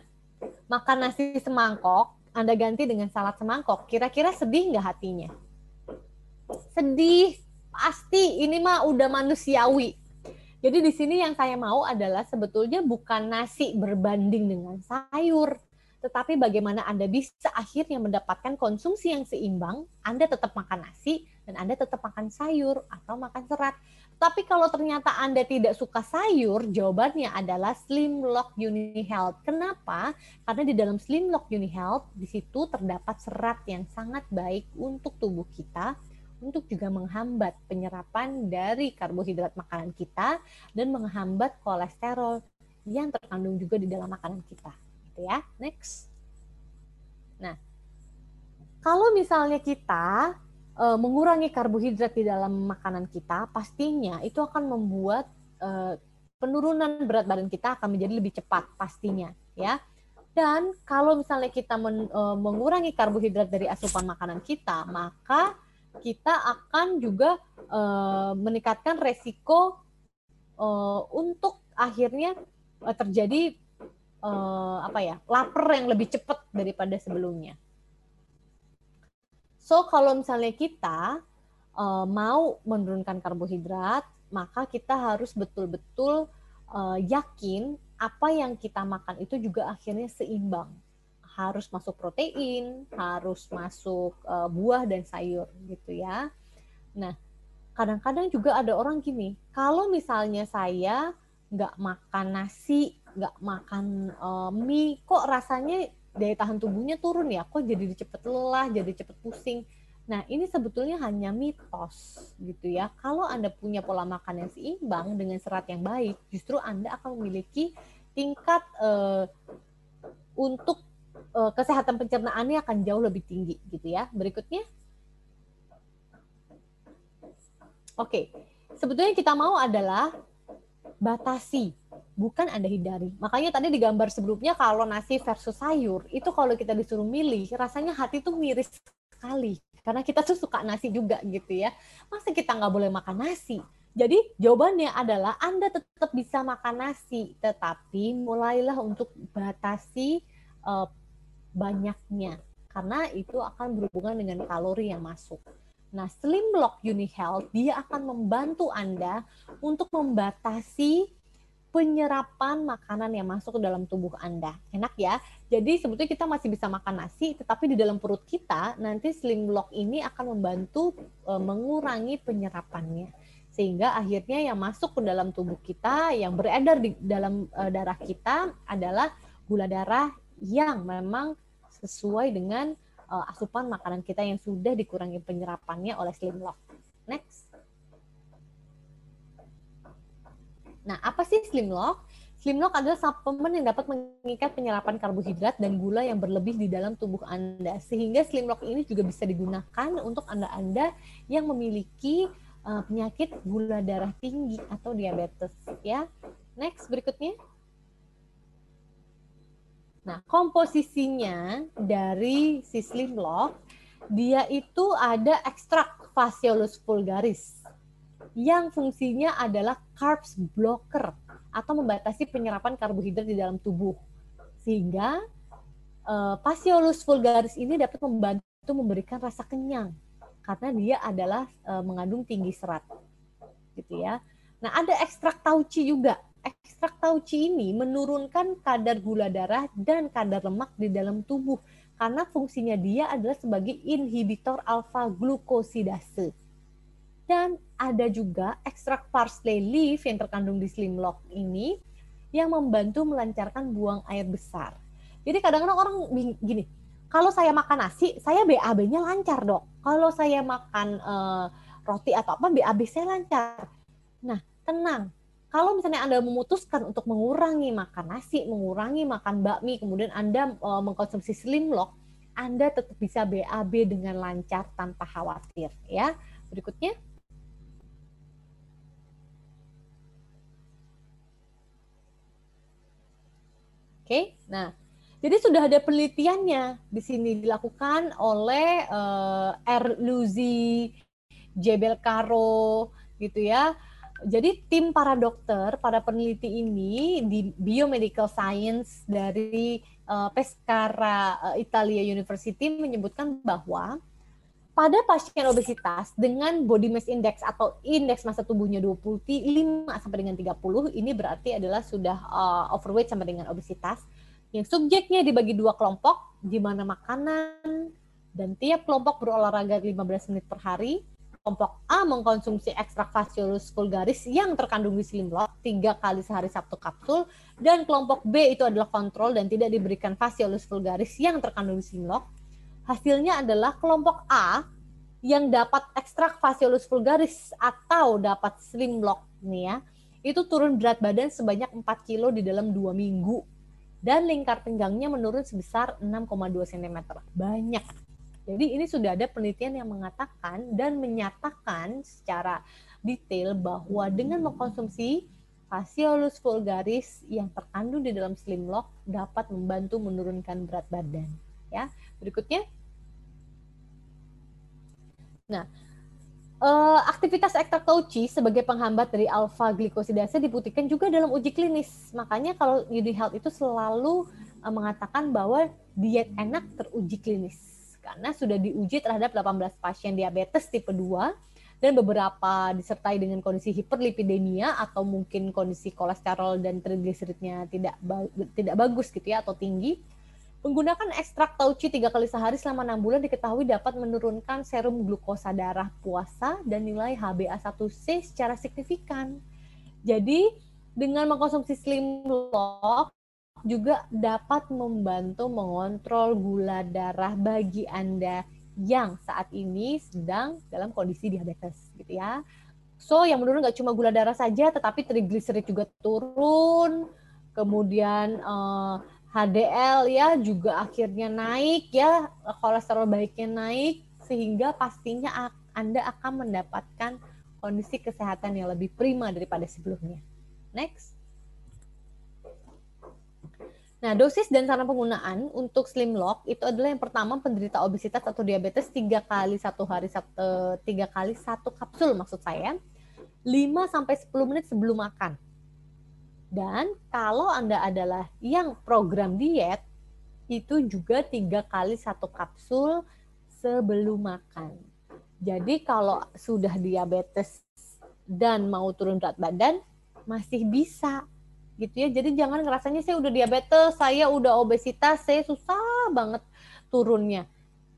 Speaker 1: makan nasi semangkok, Anda ganti dengan salad semangkok, kira-kira sedih nggak hatinya? Sedih, pasti. Ini mah udah manusiawi. Jadi di sini yang saya mau adalah sebetulnya bukan nasi berbanding dengan sayur, tetapi bagaimana Anda bisa akhirnya mendapatkan konsumsi yang seimbang, Anda tetap makan nasi dan Anda tetap makan sayur atau makan serat. Tapi kalau ternyata Anda tidak suka sayur, jawabannya adalah Slim Lock Uni Health. Kenapa? Karena di dalam Slim Lock Uni Health, di situ terdapat serat yang sangat baik untuk tubuh kita, untuk juga menghambat penyerapan dari karbohidrat makanan kita, dan menghambat kolesterol yang terkandung juga di dalam makanan kita. Gitu ya. Next. Nah, kalau misalnya kita uh, mengurangi karbohidrat di dalam makanan kita, pastinya itu akan membuat uh, penurunan berat badan kita akan menjadi lebih cepat pastinya, ya. Dan kalau misalnya kita men, uh, mengurangi karbohidrat dari asupan makanan kita, maka kita akan juga uh, meningkatkan resiko uh, untuk akhirnya uh, terjadi uh, apa ya lapar yang lebih cepat daripada sebelumnya. So kalau misalnya kita uh, mau menurunkan karbohidrat, maka kita harus betul-betul uh, yakin apa yang kita makan itu juga akhirnya seimbang. Harus masuk protein, harus masuk uh, buah dan sayur gitu ya. Nah, kadang-kadang juga ada orang gini, kalau misalnya saya nggak makan nasi, nggak makan uh, mie, kok rasanya daya tahan tubuhnya turun ya kok jadi cepet lelah jadi cepet pusing Nah, ini sebetulnya hanya mitos gitu ya. Kalau Anda punya pola makan yang seimbang dengan serat yang baik, justru Anda akan memiliki tingkat uh, untuk uh, kesehatan pencernaannya akan jauh lebih tinggi gitu ya. Berikutnya. Oke. Sebetulnya kita mau adalah batasi, bukan Anda hindari. Makanya tadi di gambar sebelumnya kalau nasi versus sayur, itu kalau kita disuruh milih, rasanya hati tuh miris sekali karena kita tuh suka nasi juga gitu ya. Masa kita nggak boleh makan nasi? Jadi jawabannya adalah Anda tetap bisa makan nasi, tetapi mulailah untuk batasi uh, banyaknya karena itu akan berhubungan dengan kalori yang masuk. Nah, Slim Block Uni Health dia akan membantu Anda untuk membatasi penyerapan makanan yang masuk ke dalam tubuh Anda. Enak ya? Jadi sebetulnya kita masih bisa makan nasi, tetapi di dalam perut kita nanti slim block ini akan membantu e, mengurangi penyerapannya. Sehingga akhirnya yang masuk ke dalam tubuh kita, yang beredar di dalam e, darah kita adalah gula darah yang memang sesuai dengan e, asupan makanan kita yang sudah dikurangi penyerapannya oleh slim block. Next. Nah, apa sih Slim Lock? Slim Lock adalah suplemen yang dapat mengikat penyerapan karbohidrat dan gula yang berlebih di dalam tubuh Anda. Sehingga Slim Lock ini juga bisa digunakan untuk Anda-Anda yang memiliki uh, penyakit gula darah tinggi atau diabetes ya. Next berikutnya. Nah, komposisinya dari si Slim Lock dia itu ada ekstrak Phaseolus vulgaris yang fungsinya adalah carbs blocker atau membatasi penyerapan karbohidrat di dalam tubuh. Sehingga uh, vulgaris ini dapat membantu memberikan rasa kenyang karena dia adalah uh, mengandung tinggi serat. Gitu ya. Nah, ada ekstrak tauci juga. Ekstrak tauci ini menurunkan kadar gula darah dan kadar lemak di dalam tubuh karena fungsinya dia adalah sebagai inhibitor alfa glukosidase dan ada juga ekstrak parsley leaf yang terkandung di slim lock ini yang membantu melancarkan buang air besar. Jadi kadang-kadang orang gini, kalau saya makan nasi, saya BAB-nya lancar dok. Kalau saya makan uh, roti atau apa, BAB saya lancar. Nah, tenang. Kalau misalnya Anda memutuskan untuk mengurangi makan nasi, mengurangi makan bakmi, kemudian Anda uh, mengkonsumsi slim lock, Anda tetap bisa BAB dengan lancar tanpa khawatir. Ya, berikutnya. Oke, nah jadi sudah ada penelitiannya di sini dilakukan oleh uh, R. Jebel Caro, gitu ya. Jadi tim para dokter, para peneliti ini di Biomedical Science dari uh, Pescara uh, Italia University menyebutkan bahwa pada pasien obesitas dengan body mass index atau indeks massa tubuhnya 25 sampai dengan 30 ini berarti adalah sudah uh, overweight sampai dengan obesitas yang subjeknya dibagi dua kelompok di mana makanan dan tiap kelompok berolahraga 15 menit per hari. Kelompok A mengkonsumsi ekstrak Phaseolus vulgaris yang terkandung di Slimlock tiga kali sehari satu kapsul dan kelompok B itu adalah kontrol dan tidak diberikan Phaseolus vulgaris yang terkandung di Slimlock hasilnya adalah kelompok A yang dapat ekstrak Phaseolus vulgaris atau dapat slim lock nih ya, itu turun berat badan sebanyak 4 kilo di dalam dua minggu dan lingkar pinggangnya menurun sebesar 6,2 cm. Banyak. Jadi ini sudah ada penelitian yang mengatakan dan menyatakan secara detail bahwa dengan mengkonsumsi Phaseolus vulgaris yang terkandung di dalam slim lock dapat membantu menurunkan berat badan. Ya, berikutnya Nah, uh, aktivitas ekstrak tauci sebagai penghambat dari alfa glikosidase dibuktikan juga dalam uji klinis. Makanya kalau Uni Health itu selalu uh, mengatakan bahwa diet enak teruji klinis karena sudah diuji terhadap 18 pasien diabetes tipe 2 dan beberapa disertai dengan kondisi hiperlipidemia atau mungkin kondisi kolesterol dan trigliseridnya tidak tidak bagus gitu ya atau tinggi Menggunakan ekstrak tauci tiga kali sehari selama enam bulan diketahui dapat menurunkan serum glukosa darah puasa dan nilai HbA1c secara signifikan. Jadi dengan mengkonsumsi Slim Lock juga dapat membantu mengontrol gula darah bagi Anda yang saat ini sedang dalam kondisi diabetes gitu ya. So yang menurun nggak cuma gula darah saja, tetapi trigliserid juga turun, kemudian eh, HDL ya juga akhirnya naik ya, kolesterol baiknya naik, sehingga pastinya Anda akan mendapatkan kondisi kesehatan yang lebih prima daripada sebelumnya. Next. Nah, dosis dan cara penggunaan untuk Slim Lock itu adalah yang pertama penderita obesitas atau diabetes tiga kali satu hari satu tiga kali satu kapsul maksud saya 5 sampai 10 menit sebelum makan. Dan kalau Anda adalah yang program diet itu juga tiga kali satu kapsul sebelum makan. Jadi kalau sudah diabetes dan mau turun berat badan masih bisa gitu ya. Jadi jangan ngerasanya saya udah diabetes, saya udah obesitas, saya susah banget turunnya.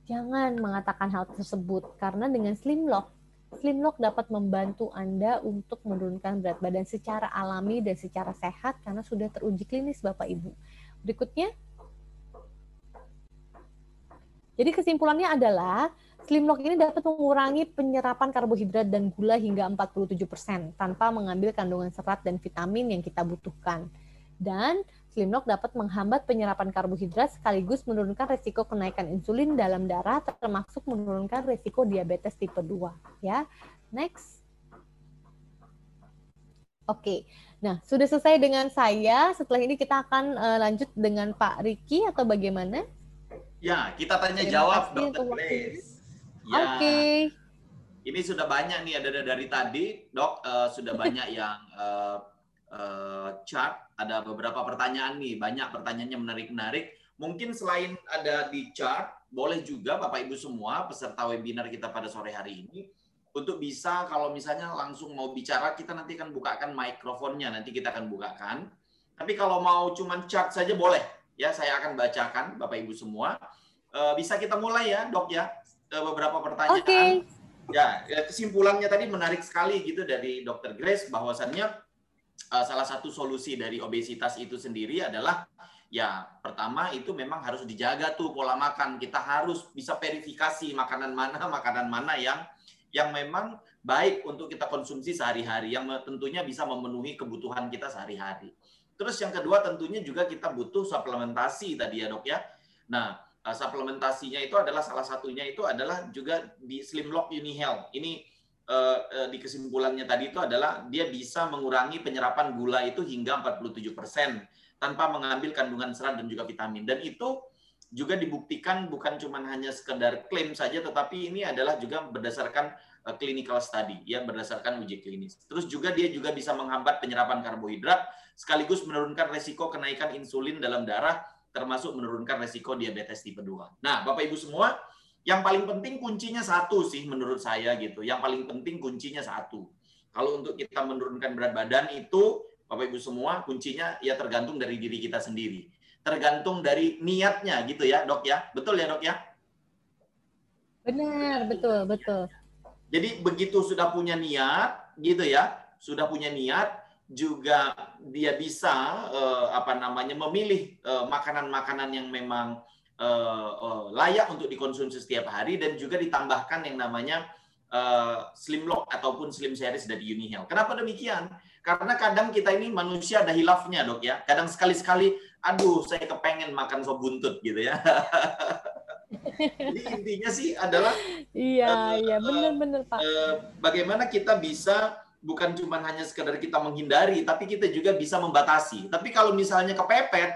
Speaker 1: Jangan mengatakan hal tersebut karena dengan Slim Lock, Slim Lock dapat membantu Anda untuk menurunkan berat badan secara alami dan secara sehat karena sudah teruji klinis Bapak Ibu. Berikutnya. Jadi kesimpulannya adalah Slim Lock ini dapat mengurangi penyerapan karbohidrat dan gula hingga 47% tanpa mengambil kandungan serat dan vitamin yang kita butuhkan. Dan Slim Lock dapat menghambat penyerapan karbohidrat sekaligus menurunkan resiko kenaikan insulin dalam darah termasuk menurunkan resiko diabetes tipe 2 ya. Next. Oke. Nah, sudah selesai dengan saya. Setelah ini kita akan uh, lanjut dengan Pak Riki atau bagaimana?
Speaker 2: Ya, kita tanya jawab Dokter Grace.
Speaker 1: Ya. Oke. Okay.
Speaker 2: Ini sudah banyak nih ada dari tadi, dok uh, sudah banyak yang uh, uh, chat. Ada beberapa pertanyaan nih, banyak pertanyaannya menarik-menarik. Mungkin selain ada di chat, boleh juga Bapak Ibu semua peserta webinar kita pada sore hari ini untuk bisa kalau misalnya langsung mau bicara kita nanti akan bukakan mikrofonnya nanti kita akan bukakan. Tapi kalau mau cuman chat saja boleh ya saya akan bacakan Bapak Ibu semua. bisa kita mulai ya dok ya beberapa pertanyaan. Okay. Ya, ya, kesimpulannya tadi menarik sekali gitu dari Dr. Grace bahwasannya uh, salah satu solusi dari obesitas itu sendiri adalah ya pertama itu memang harus dijaga tuh pola makan. Kita harus bisa verifikasi makanan mana makanan mana yang yang memang baik untuk kita konsumsi sehari-hari yang tentunya bisa memenuhi kebutuhan kita sehari-hari. Terus yang kedua tentunya juga kita butuh suplementasi tadi ya, Dok ya. Nah, uh, suplementasinya itu adalah salah satunya itu adalah juga di Slim Lock Uni Health. Ini uh, uh, di kesimpulannya tadi itu adalah dia bisa mengurangi penyerapan gula itu hingga 47% tanpa mengambil kandungan serat dan juga vitamin. Dan itu juga dibuktikan bukan cuma hanya sekedar klaim saja tetapi ini adalah juga berdasarkan uh, clinical study ya berdasarkan uji klinis. Terus juga dia juga bisa menghambat penyerapan karbohidrat sekaligus menurunkan resiko kenaikan insulin dalam darah termasuk menurunkan resiko diabetes tipe 2. Nah, Bapak Ibu semua, yang paling penting kuncinya satu sih menurut saya gitu. Yang paling penting kuncinya satu. Kalau untuk kita menurunkan berat badan itu, Bapak Ibu semua, kuncinya ya tergantung dari diri kita sendiri. Tergantung dari niatnya gitu ya, Dok ya. Betul ya, Dok ya?
Speaker 1: Benar, betul, betul.
Speaker 2: Jadi begitu sudah punya niat gitu ya, sudah punya niat, juga dia bisa uh, apa namanya memilih eh, makanan-makanan uh, yang memang uh, uh, layak untuk dikonsumsi setiap hari dan juga ditambahkan yang namanya uh, slim lock ataupun slim series dari Unihel. Kenapa demikian? Karena kadang kita ini manusia ada hilafnya dok ya. Kadang sekali-sekali, aduh saya kepengen makan sop buntut gitu ya. Jadi intinya sih adalah
Speaker 1: iya uh, iya benar-benar pak.
Speaker 2: Uh, bagaimana kita bisa bukan cuma hanya sekedar kita menghindari, tapi kita juga bisa membatasi. Tapi kalau misalnya kepepet,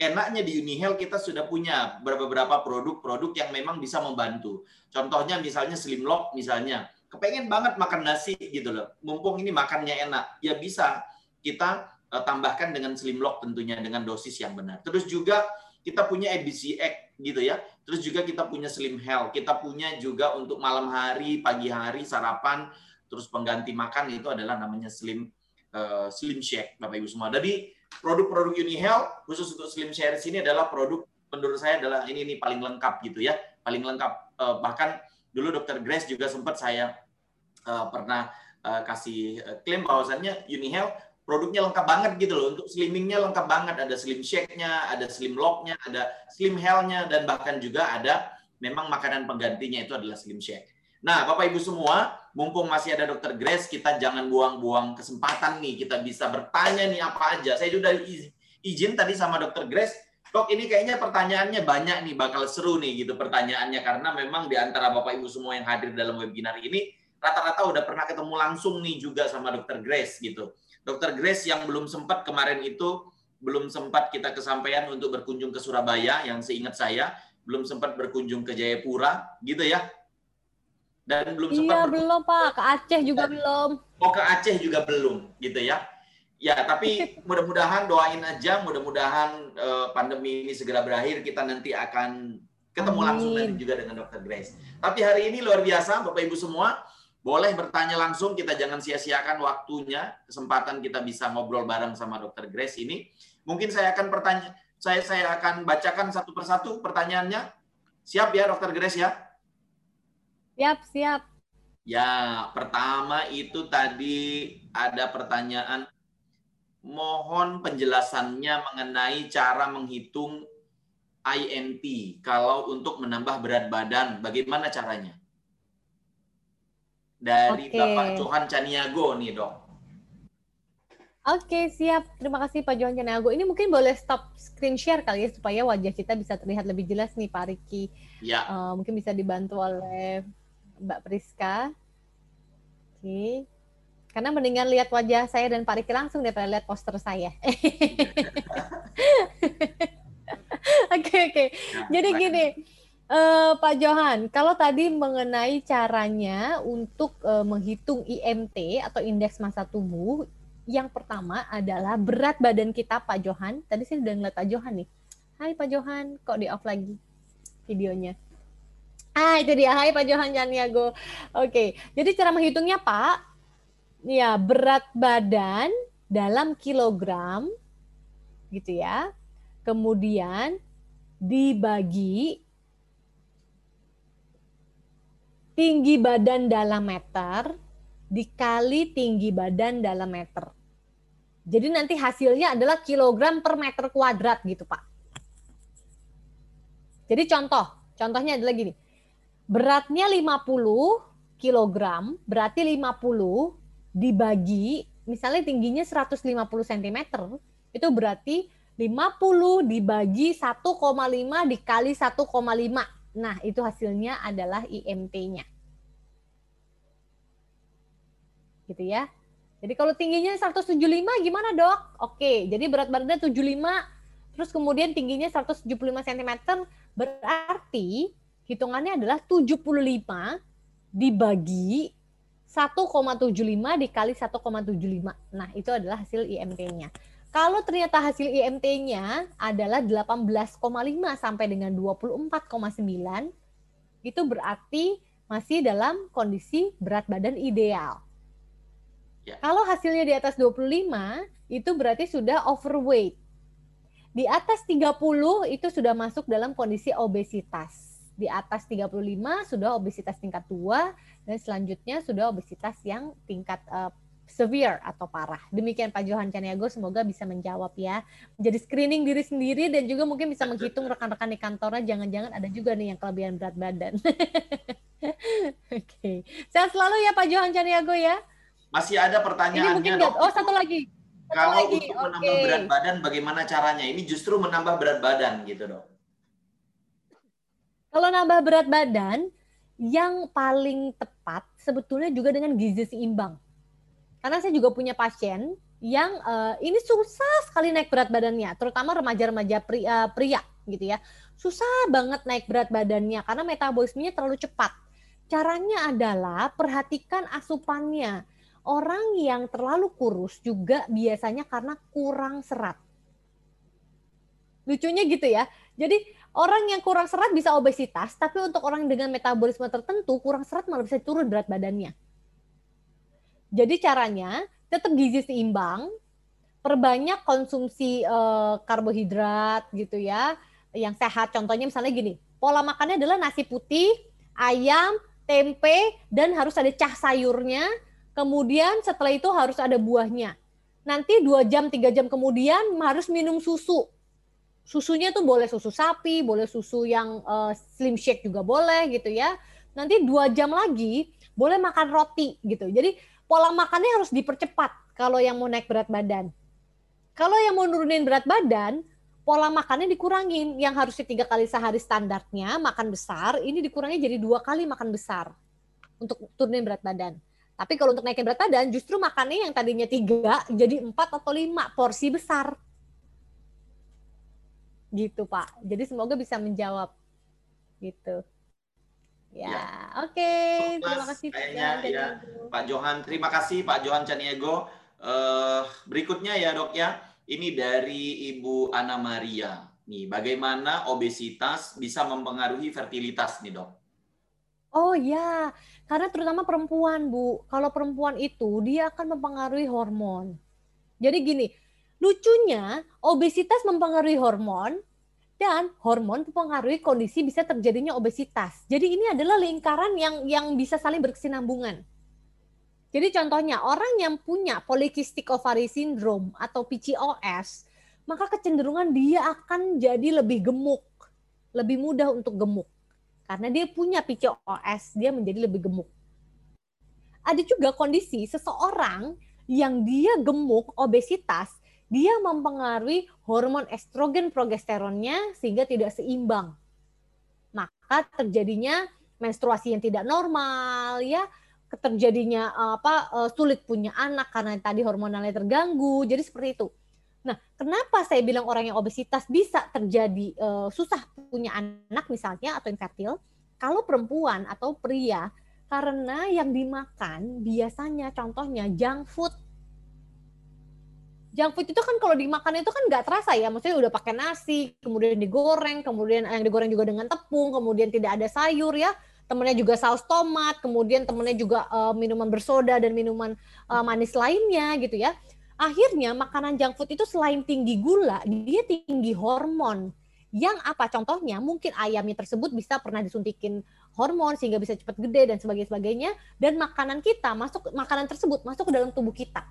Speaker 2: enaknya di Unihel kita sudah punya beberapa produk-produk yang memang bisa membantu. Contohnya misalnya Slim Lock misalnya, kepengen banget makan nasi gitu loh. Mumpung ini makannya enak, ya bisa kita uh, tambahkan dengan Slim Lock tentunya dengan dosis yang benar. Terus juga kita punya ABC Egg gitu ya. Terus juga kita punya Slim Health, kita punya juga untuk malam hari, pagi hari, sarapan, Terus pengganti makan itu adalah namanya slim uh, slim shake Bapak Ibu semua. Jadi produk-produk Uni Health khusus untuk slim shake ini adalah produk menurut saya adalah ini ini paling lengkap gitu ya, paling lengkap. Uh, bahkan dulu Dokter Grace juga sempat saya uh, pernah uh, kasih klaim bahwasannya Uni Health produknya lengkap banget gitu loh. Untuk slimmingnya lengkap banget. Ada slim shake-nya, ada slim lock-nya, ada slim health-nya, dan bahkan juga ada memang makanan penggantinya itu adalah Slim Shake. Nah, Bapak Ibu semua, mumpung masih ada Dokter Grace, kita jangan buang-buang kesempatan nih. Kita bisa bertanya nih apa aja. Saya sudah izin tadi sama Dokter Grace, Dok, ini kayaknya pertanyaannya banyak nih, bakal seru nih gitu pertanyaannya karena memang di antara Bapak Ibu semua yang hadir dalam webinar ini rata-rata udah pernah ketemu langsung nih juga sama Dokter Grace gitu. Dokter Grace yang belum sempat kemarin itu belum sempat kita kesampaian untuk berkunjung ke Surabaya yang seingat saya belum sempat berkunjung ke Jayapura gitu ya.
Speaker 1: Dan belum sempat Iya, belum Pak, ke Aceh juga belum.
Speaker 2: Oh, ke Aceh juga belum gitu ya. Ya, tapi mudah-mudahan doain aja, mudah-mudahan uh, pandemi ini segera berakhir. Kita nanti akan ketemu Amin. langsung nanti juga dengan Dr. Grace. Tapi hari ini luar biasa, Bapak Ibu semua. Boleh bertanya langsung, kita jangan sia-siakan waktunya, kesempatan kita bisa ngobrol bareng sama Dr. Grace ini. Mungkin saya akan bertanya, saya saya akan bacakan satu persatu pertanyaannya. Siap ya, Dr. Grace ya?
Speaker 1: Siap, siap.
Speaker 2: Ya, pertama itu tadi ada pertanyaan mohon penjelasannya mengenai cara menghitung INT kalau untuk menambah berat badan. Bagaimana caranya? Dari okay. Bapak Johan Caniago nih, Dok.
Speaker 1: Oke, siap. Terima kasih Pak Johan Caniago. Ini mungkin boleh stop screen share kali ya supaya wajah kita bisa terlihat lebih jelas nih Pak Riki. Ya. Uh, mungkin bisa dibantu oleh Mbak Priska. Oke. Karena mendingan lihat wajah saya dan Pak Riki langsung daripada lihat poster saya. Oke oke. Nah, Jadi gini, uh, Pak Johan, kalau tadi mengenai caranya untuk uh, menghitung IMT atau indeks massa tubuh, yang pertama adalah berat badan kita Pak Johan. Tadi saya sudah ngeliat Pak Johan nih. Hai Pak Johan, kok di off lagi videonya? Ah, itu dia. Hai Pak Johan Janiago. Oke, jadi cara menghitungnya Pak, ya berat badan dalam kilogram gitu ya. Kemudian dibagi tinggi badan dalam meter dikali tinggi badan dalam meter. Jadi nanti hasilnya adalah kilogram per meter kuadrat gitu, Pak. Jadi contoh, contohnya adalah gini. Beratnya 50 kilogram, berarti 50 dibagi misalnya tingginya 150 cm itu berarti 50 dibagi 1,5 dikali 1,5. Nah, itu hasilnya adalah IMT-nya. Gitu ya. Jadi kalau tingginya 175 gimana, Dok? Oke, jadi berat badannya 75 terus kemudian tingginya 175 cm berarti hitungannya adalah 75 dibagi 1,75 dikali 1,75. Nah, itu adalah hasil IMT-nya. Kalau ternyata hasil IMT-nya adalah 18,5 sampai dengan 24,9, itu berarti masih dalam kondisi berat badan ideal. Ya. Kalau hasilnya di atas 25, itu berarti sudah overweight. Di atas 30 itu sudah masuk dalam kondisi obesitas. Di atas 35 sudah obesitas tingkat 2, dan selanjutnya sudah obesitas yang tingkat uh, severe atau parah. Demikian Pak Johan Caniago, semoga bisa menjawab ya. Menjadi screening diri sendiri dan juga mungkin bisa menghitung rekan-rekan di kantornya, jangan-jangan ada juga nih yang kelebihan berat badan. Oke, okay. sehat selalu ya Pak Johan Caniago ya.
Speaker 2: Masih ada pertanyaannya. Ini mungkin
Speaker 1: dok. Oh satu lagi.
Speaker 2: Satu Kalau lagi. untuk okay. menambah berat badan, bagaimana caranya? Ini justru menambah berat badan gitu dok.
Speaker 1: Kalau nambah berat badan, yang paling tepat sebetulnya juga dengan gizi seimbang. Karena saya juga punya pasien yang uh, ini susah sekali naik berat badannya, terutama remaja-remaja pria, pria gitu ya. Susah banget naik berat badannya karena metabolismenya terlalu cepat. Caranya adalah perhatikan asupannya. Orang yang terlalu kurus juga biasanya karena kurang serat. Lucunya gitu ya. Jadi orang yang kurang serat bisa obesitas, tapi untuk orang dengan metabolisme tertentu kurang serat malah bisa turun berat badannya. Jadi caranya tetap gizi seimbang, perbanyak konsumsi uh, karbohidrat gitu ya, yang sehat. Contohnya misalnya gini, pola makannya adalah nasi putih, ayam, tempe, dan harus ada cah sayurnya. Kemudian setelah itu harus ada buahnya. Nanti dua jam, tiga jam kemudian harus minum susu Susunya tuh boleh susu sapi, boleh susu yang uh, slim shake juga boleh gitu ya. Nanti dua jam lagi boleh makan roti gitu. Jadi pola makannya harus dipercepat kalau yang mau naik berat badan. Kalau yang mau nurunin berat badan, pola makannya dikurangin. Yang harusnya tiga kali sehari standarnya makan besar, ini dikurangi jadi dua kali makan besar untuk turunin berat badan. Tapi kalau untuk naikin berat badan, justru makannya yang tadinya tiga jadi empat atau lima porsi besar. Gitu Pak. Jadi semoga bisa menjawab. Gitu. Ya, ya. oke. Okay.
Speaker 2: Terima kasih Kayaknya, ya, Pak Johan. Terima kasih Pak Johan Caniego. Uh, berikutnya ya dok ya ini dari Ibu Ana Maria. Nih, bagaimana obesitas bisa mempengaruhi fertilitas nih, Dok?
Speaker 1: Oh ya, karena terutama perempuan, Bu. Kalau perempuan itu dia akan mempengaruhi hormon. Jadi gini, lucunya obesitas mempengaruhi hormon dan hormon mempengaruhi kondisi bisa terjadinya obesitas. Jadi ini adalah lingkaran yang yang bisa saling berkesinambungan. Jadi contohnya orang yang punya polycystic ovary syndrome atau PCOS, maka kecenderungan dia akan jadi lebih gemuk, lebih mudah untuk gemuk. Karena dia punya PCOS, dia menjadi lebih gemuk. Ada juga kondisi seseorang yang dia gemuk, obesitas, dia mempengaruhi hormon estrogen progesteronnya sehingga tidak seimbang. Maka terjadinya menstruasi yang tidak normal ya, terjadinya apa uh, sulit punya anak karena tadi hormonalnya terganggu. Jadi seperti itu. Nah, kenapa saya bilang orang yang obesitas bisa terjadi uh, susah punya anak misalnya atau infertil? Kalau perempuan atau pria karena yang dimakan biasanya contohnya junk food. Junk food itu kan kalau dimakan itu kan nggak terasa ya, maksudnya udah pakai nasi, kemudian digoreng, kemudian yang digoreng juga dengan tepung, kemudian tidak ada sayur ya temennya juga saus tomat, kemudian temennya juga uh, minuman bersoda dan minuman uh, manis lainnya gitu ya. Akhirnya makanan junk food itu selain tinggi gula, dia tinggi hormon. Yang apa contohnya? Mungkin ayamnya tersebut bisa pernah disuntikin hormon sehingga bisa cepat gede dan sebagainya sebagainya dan makanan kita masuk makanan tersebut masuk ke dalam tubuh kita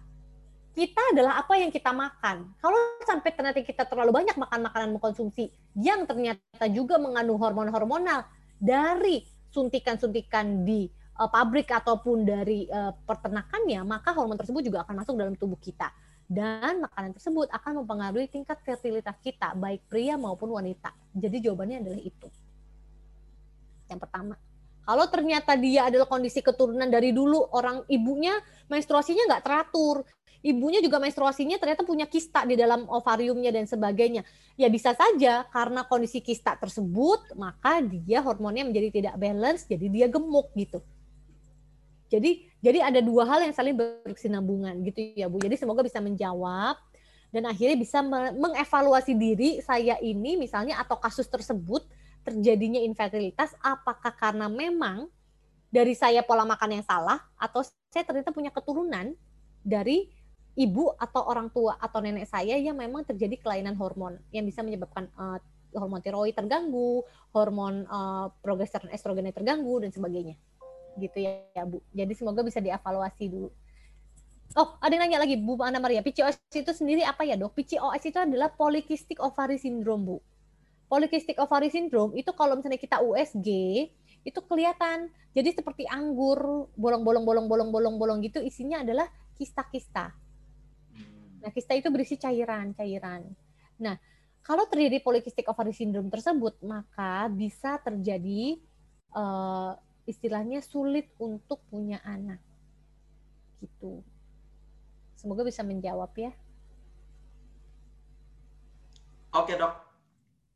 Speaker 1: kita adalah apa yang kita makan. Kalau sampai ternyata kita terlalu banyak makan makanan mengkonsumsi yang ternyata juga mengandung hormon hormonal dari suntikan-suntikan di uh, pabrik ataupun dari uh, peternakannya, maka hormon tersebut juga akan masuk dalam tubuh kita. Dan makanan tersebut akan mempengaruhi tingkat fertilitas kita, baik pria maupun wanita. Jadi jawabannya adalah itu. Yang pertama. Kalau ternyata dia adalah kondisi keturunan dari dulu, orang ibunya menstruasinya nggak teratur, ibunya juga menstruasinya ternyata punya kista di dalam ovariumnya dan sebagainya. Ya bisa saja karena kondisi kista tersebut maka dia hormonnya menjadi tidak balance jadi dia gemuk gitu. Jadi jadi ada dua hal yang saling berkesinambungan gitu ya Bu. Jadi semoga bisa menjawab dan akhirnya bisa mengevaluasi diri saya ini misalnya atau kasus tersebut terjadinya infertilitas apakah karena memang dari saya pola makan yang salah atau saya ternyata punya keturunan dari ibu atau orang tua atau nenek saya yang memang terjadi kelainan hormon yang bisa menyebabkan uh, hormon tiroid terganggu, hormon uh, progesteron estrogennya terganggu dan sebagainya. Gitu ya, ya Bu. Jadi semoga bisa dievaluasi dulu. Oh, ada yang nanya lagi Bu Ana Maria, PCOS itu sendiri apa ya, Dok? PCOS itu adalah polycystic ovary syndrome, Bu. Polycystic ovary syndrome itu kalau misalnya kita USG itu kelihatan. Jadi seperti anggur, bolong-bolong bolong-bolong bolong-bolong gitu isinya adalah kista-kista Nah, kista itu berisi cairan-cairan. Nah, kalau terjadi polycystic ovary syndrome tersebut, maka bisa terjadi uh, istilahnya sulit untuk punya anak. Gitu. Semoga bisa menjawab ya.
Speaker 2: Oke, Dok.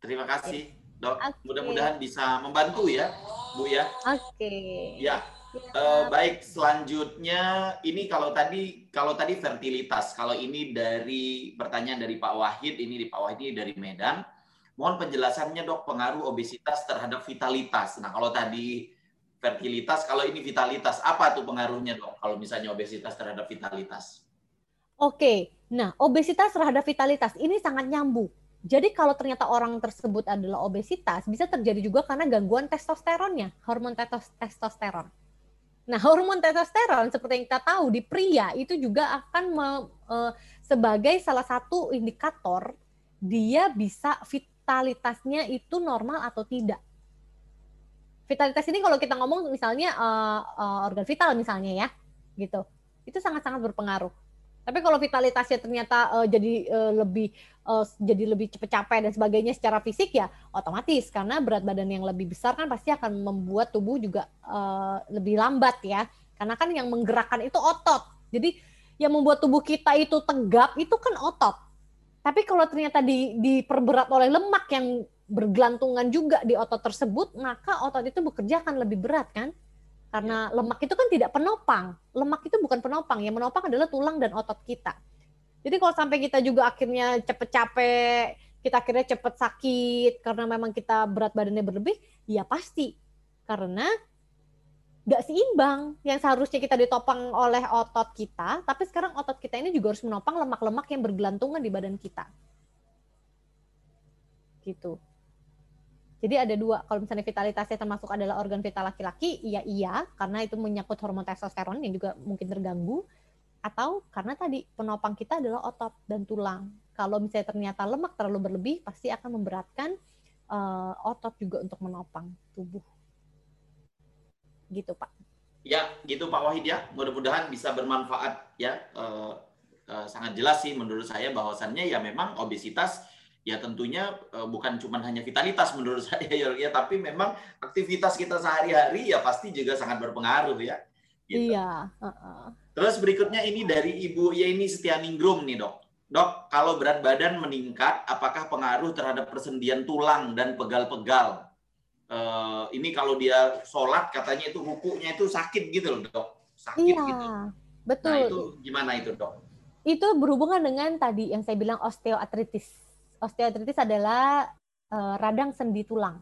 Speaker 2: Terima kasih, Dok. Okay. Mudah-mudahan bisa membantu ya, Bu ya.
Speaker 1: Oke. Okay.
Speaker 2: Ya. Uh, baik, selanjutnya ini kalau tadi kalau tadi fertilitas, kalau ini dari pertanyaan dari Pak Wahid, ini di Pak Wahid ini dari Medan. Mohon penjelasannya dok pengaruh obesitas terhadap vitalitas. Nah kalau tadi fertilitas, kalau ini vitalitas, apa tuh pengaruhnya dok? Kalau misalnya obesitas terhadap vitalitas?
Speaker 1: Oke, nah obesitas terhadap vitalitas ini sangat nyambung. Jadi kalau ternyata orang tersebut adalah obesitas, bisa terjadi juga karena gangguan testosteronnya, hormon testosteron. Nah, hormon testosteron seperti yang kita tahu di pria itu juga akan me, e, sebagai salah satu indikator dia bisa vitalitasnya itu normal atau tidak. Vitalitas ini kalau kita ngomong misalnya uh, uh, organ vital misalnya ya, gitu, itu sangat-sangat berpengaruh. Tapi kalau vitalitasnya ternyata uh, jadi uh, lebih uh, jadi lebih cepet capek dan sebagainya secara fisik ya otomatis karena berat badan yang lebih besar kan pasti akan membuat tubuh juga uh, lebih lambat ya. Karena kan yang menggerakkan itu otot. Jadi yang membuat tubuh kita itu tegap itu kan otot. Tapi kalau ternyata di, diperberat oleh lemak yang bergelantungan juga di otot tersebut, maka otot itu bekerja akan lebih berat kan? Karena lemak itu kan tidak penopang. Lemak itu bukan penopang, yang menopang adalah tulang dan otot kita. Jadi kalau sampai kita juga akhirnya cepet capek, kita akhirnya cepet sakit karena memang kita berat badannya berlebih, ya pasti. Karena nggak seimbang yang seharusnya kita ditopang oleh otot kita, tapi sekarang otot kita ini juga harus menopang lemak-lemak yang bergelantungan di badan kita. Gitu. Jadi ada dua, kalau misalnya vitalitasnya termasuk adalah organ vital laki-laki, iya iya, karena itu menyangkut hormon testosteron yang juga mungkin terganggu, atau karena tadi penopang kita adalah otot dan tulang. Kalau misalnya ternyata lemak terlalu berlebih, pasti akan memberatkan uh, otot juga untuk menopang tubuh gitu Pak.
Speaker 2: Ya, gitu Pak Wahid ya. Mudah-mudahan bisa bermanfaat ya. Uh, uh, sangat jelas sih menurut saya bahwasannya ya memang obesitas ya tentunya uh, bukan cuma hanya vitalitas menurut saya ya, ya tapi memang aktivitas kita sehari-hari ya pasti juga sangat berpengaruh ya.
Speaker 1: Gitu. Iya. Uh -uh.
Speaker 2: Terus berikutnya ini dari Ibu Yeni Setianingrum nih dok. Dok, kalau berat badan meningkat, apakah pengaruh terhadap persendian tulang dan pegal-pegal? uh, ini kalau dia sholat katanya itu hukunya itu sakit gitu loh dok sakit
Speaker 1: iya,
Speaker 2: gitu
Speaker 1: betul
Speaker 2: nah itu gimana itu dok
Speaker 1: itu berhubungan dengan tadi yang saya bilang osteoartritis osteoartritis adalah uh, radang sendi tulang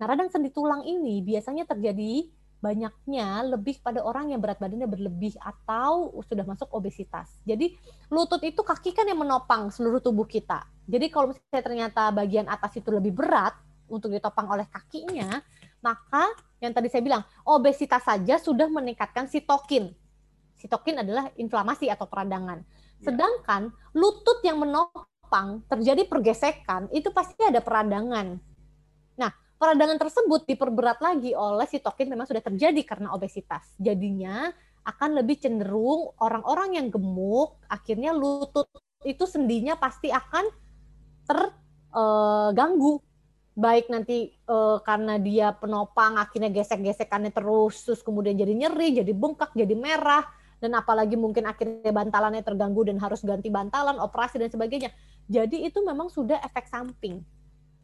Speaker 1: nah radang sendi tulang ini biasanya terjadi banyaknya lebih pada orang yang berat badannya berlebih atau sudah masuk obesitas. Jadi lutut itu kaki kan yang menopang seluruh tubuh kita. Jadi kalau misalnya ternyata bagian atas itu lebih berat, untuk ditopang oleh kakinya, maka yang tadi saya bilang, obesitas saja sudah meningkatkan sitokin. Sitokin adalah inflamasi atau peradangan. Ya. Sedangkan lutut yang menopang terjadi pergesekan, itu pasti ada peradangan. Nah, peradangan tersebut diperberat lagi oleh sitokin memang sudah terjadi karena obesitas. Jadinya akan lebih cenderung orang-orang yang gemuk, akhirnya lutut itu sendinya pasti akan terganggu baik nanti uh, karena dia penopang akhirnya gesek-gesekannya terus terus kemudian jadi nyeri, jadi bengkak, jadi merah dan apalagi mungkin akhirnya bantalannya terganggu dan harus ganti bantalan, operasi dan sebagainya. Jadi itu memang sudah efek samping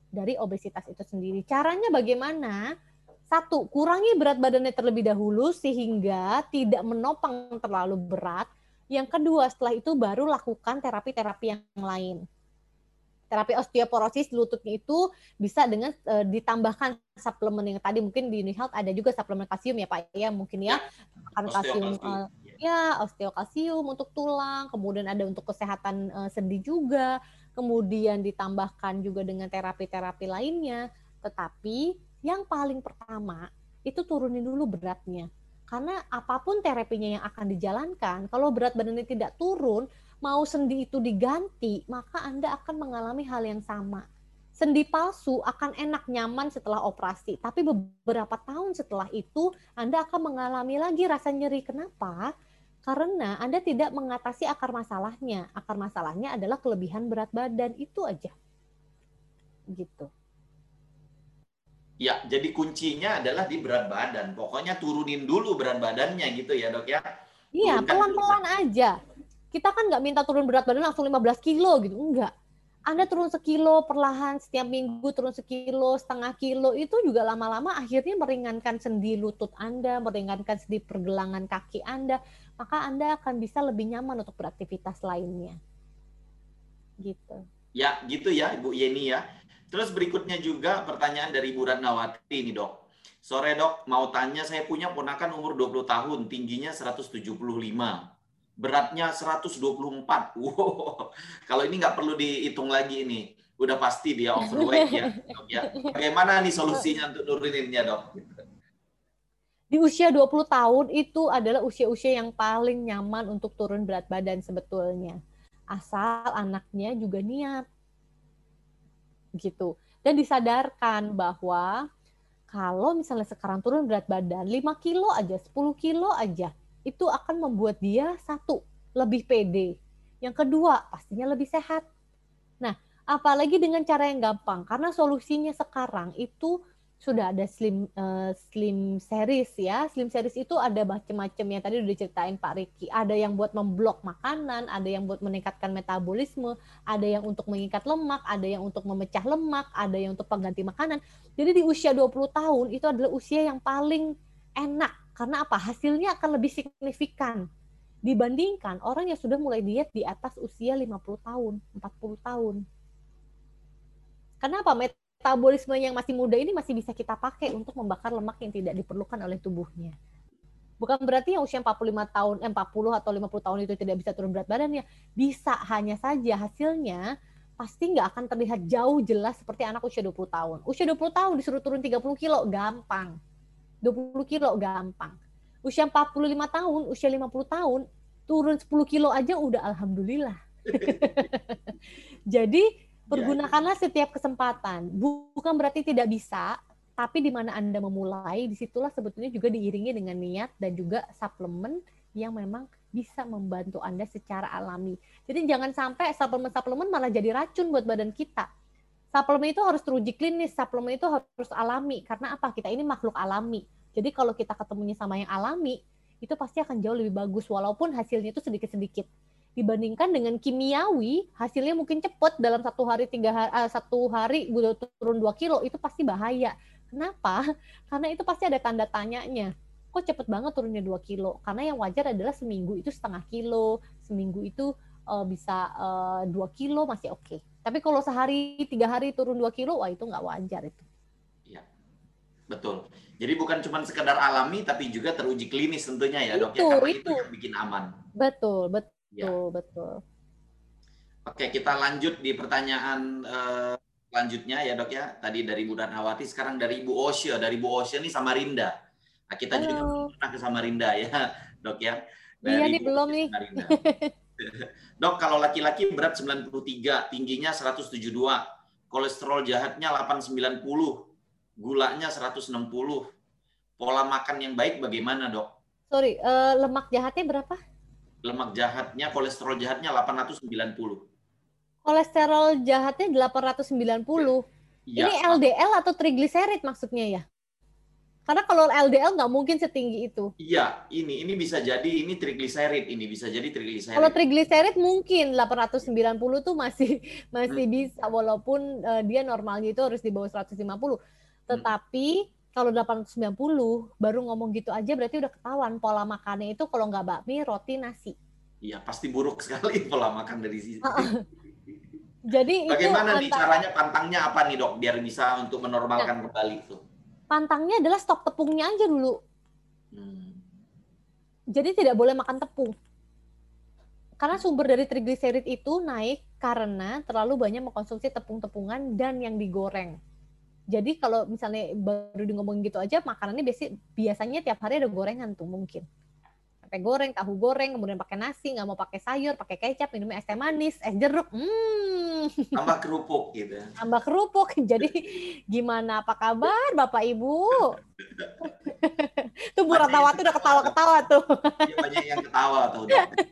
Speaker 1: dari obesitas itu sendiri. Caranya bagaimana? Satu, kurangi berat badannya terlebih dahulu sehingga tidak menopang terlalu berat. Yang kedua, setelah itu baru lakukan terapi-terapi yang lain terapi osteoporosis lututnya itu bisa dengan uh, ditambahkan suplemen yang tadi mungkin di Unihealth ada juga suplemen kalsium ya Pak ya mungkin ya, ya kalsium uh, ya osteokalsium untuk tulang kemudian ada untuk kesehatan uh, sendi juga kemudian ditambahkan juga dengan terapi-terapi lainnya tetapi yang paling pertama itu turunin dulu beratnya karena apa pun terapinya yang akan dijalankan kalau berat badannya tidak turun mau sendi itu diganti, maka Anda akan mengalami hal yang sama. Sendi palsu akan enak nyaman setelah operasi, tapi beberapa tahun setelah itu Anda akan mengalami lagi rasa nyeri. Kenapa? Karena Anda tidak mengatasi akar masalahnya. Akar masalahnya adalah kelebihan berat badan itu aja. Gitu.
Speaker 2: Ya, jadi kuncinya adalah di berat badan. Pokoknya turunin dulu berat badannya gitu ya, Dok ya.
Speaker 1: Iya, pelan-pelan aja kita kan nggak minta turun berat badan langsung 15 kilo gitu enggak anda turun sekilo perlahan setiap minggu turun sekilo setengah kilo itu juga lama-lama akhirnya meringankan sendi lutut Anda meringankan sendi pergelangan kaki Anda maka Anda akan bisa lebih nyaman untuk beraktivitas lainnya gitu
Speaker 2: ya gitu ya Ibu Yeni ya terus berikutnya juga pertanyaan dari Ibu Ratnawati ini dok sore dok mau tanya saya punya ponakan umur 20 tahun tingginya 175 beratnya 124. Wow. Kalau ini nggak perlu dihitung lagi ini. Udah pasti dia overweight ya. ya. Bagaimana nih solusinya untuk nuruninnya, Dok?
Speaker 1: Di usia 20 tahun itu adalah usia-usia yang paling nyaman untuk turun berat badan sebetulnya. Asal anaknya juga niat. gitu. Dan disadarkan bahwa kalau misalnya sekarang turun berat badan 5 kilo aja, 10 kilo aja, itu akan membuat dia satu lebih pede. Yang kedua, pastinya lebih sehat. Nah, apalagi dengan cara yang gampang karena solusinya sekarang itu sudah ada slim uh, slim series ya. Slim series itu ada macam-macam yang tadi udah diceritain Pak Riki. Ada yang buat memblok makanan, ada yang buat meningkatkan metabolisme, ada yang untuk mengikat lemak, ada yang untuk memecah lemak, ada yang untuk pengganti makanan. Jadi di usia 20 tahun itu adalah usia yang paling enak karena apa? Hasilnya akan lebih signifikan dibandingkan orang yang sudah mulai diet di atas usia 50 tahun, 40 tahun. Kenapa? Metabolisme yang masih muda ini masih bisa kita pakai untuk membakar lemak yang tidak diperlukan oleh tubuhnya. Bukan berarti yang usia 45 tahun, eh, 40 atau 50 tahun itu tidak bisa turun berat badannya. Bisa, hanya saja hasilnya pasti nggak akan terlihat jauh jelas seperti anak usia 20 tahun. Usia 20 tahun disuruh turun 30 kilo, gampang. 20 kilo, gampang. Usia 45 tahun, usia 50 tahun, turun 10 kilo aja udah alhamdulillah. Jadi. Pergunakanlah setiap kesempatan. Bukan berarti tidak bisa, tapi di mana Anda memulai, di situlah sebetulnya juga diiringi dengan niat dan juga suplemen yang memang bisa membantu Anda secara alami. Jadi jangan sampai suplemen-suplemen malah jadi racun buat badan kita. Suplemen itu harus teruji klinis, suplemen itu harus alami. Karena apa? Kita ini makhluk alami. Jadi kalau kita ketemunya sama yang alami, itu pasti akan jauh lebih bagus walaupun hasilnya itu sedikit-sedikit dibandingkan dengan kimiawi hasilnya mungkin cepat dalam satu hari tiga hari uh, satu hari udah turun dua kilo itu pasti bahaya. Kenapa? Karena itu pasti ada tanda tanyanya. Kok cepet banget turunnya dua kilo? Karena yang wajar adalah seminggu itu setengah kilo. Seminggu itu uh, bisa uh, dua kilo masih oke. Okay. tapi kalau sehari tiga hari turun dua kilo wah itu nggak wajar itu.
Speaker 2: Iya, betul. Jadi bukan cuma sekedar alami tapi juga teruji klinis tentunya ya dok ya. Karena itu, itu. yang bikin aman.
Speaker 1: Betul betul Ya. Betul, betul.
Speaker 2: Oke, kita lanjut di pertanyaan uh, selanjutnya ya dok ya. Tadi dari Bu Danawati, sekarang dari Ibu Osya. Dari Bu Osya nih Samarinda. Nah, kita Halo. juga pernah ke Samarinda ya dok ya.
Speaker 1: Dari iya nih, belum nih.
Speaker 2: dok, kalau laki-laki berat 93, tingginya 172, kolesterol jahatnya 890, gulanya 160, pola makan yang baik bagaimana dok?
Speaker 1: Sorry, uh, lemak jahatnya berapa?
Speaker 2: Lemak jahatnya, kolesterol jahatnya 890.
Speaker 1: Kolesterol jahatnya 890. Ya. Ini LDL atau trigliserid maksudnya ya? Karena kalau LDL nggak mungkin setinggi itu.
Speaker 2: Iya, ini ini bisa jadi ini trigliserid, ini bisa jadi trigliserid.
Speaker 1: Kalau trigliserid mungkin 890 tuh masih masih hmm. bisa walaupun uh, dia normalnya itu harus di bawah 150. Hmm. Tetapi hmm kalau 890 baru ngomong gitu aja berarti udah ketahuan pola makannya itu kalau nggak bakmi roti nasi.
Speaker 2: Iya pasti buruk sekali pola makan dari sisi.
Speaker 1: Jadi
Speaker 2: bagaimana itu nih caranya pantangnya apa nih dok biar bisa untuk menormalkan nah, kembali itu?
Speaker 1: Pantangnya adalah stop tepungnya aja dulu. Hmm. Jadi tidak boleh makan tepung. Karena sumber dari trigliserid itu naik karena terlalu banyak mengkonsumsi tepung-tepungan dan yang digoreng. Jadi kalau misalnya baru di ngomong gitu aja, makanannya biasa, biasanya tiap hari ada gorengan tuh mungkin. Sampai goreng, tahu goreng, kemudian pakai nasi, nggak mau pakai sayur, pakai kecap, minumnya es teh manis, es jeruk. Hmm.
Speaker 2: Tambah kerupuk gitu. Ya.
Speaker 1: Tambah kerupuk. Jadi gimana apa kabar Bapak Ibu? tuh Bu Ratawati udah ketawa-ketawa tuh.
Speaker 2: Iya banyak yang ketawa tuh.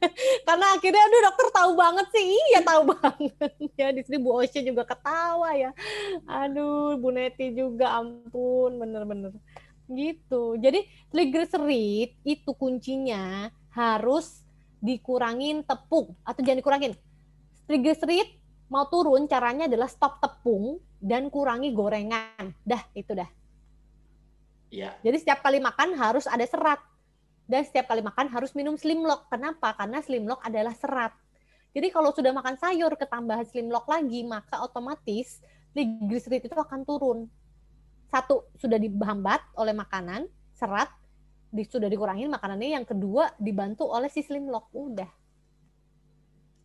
Speaker 1: Karena akhirnya aduh dokter tahu banget sih. Iya tahu banget. Ya di sini Bu Osya juga ketawa ya. Aduh Bu Neti juga ampun bener-bener. Gitu. Jadi triglycerid itu kuncinya harus dikurangin tepung atau jangan dikurangin. Triglycerid mau turun caranya adalah stop tepung dan kurangi gorengan. Dah, itu dah.
Speaker 2: Ya.
Speaker 1: Jadi setiap kali makan harus ada serat. Dan setiap kali makan harus minum slim lock. Kenapa? Karena slim lock adalah serat. Jadi kalau sudah makan sayur ketambahan slim lock lagi, maka otomatis triglycerid itu akan turun. Satu, sudah dihambat oleh makanan, serat, sudah dikurangin makanannya. Yang kedua, dibantu oleh si slim lock. Udah.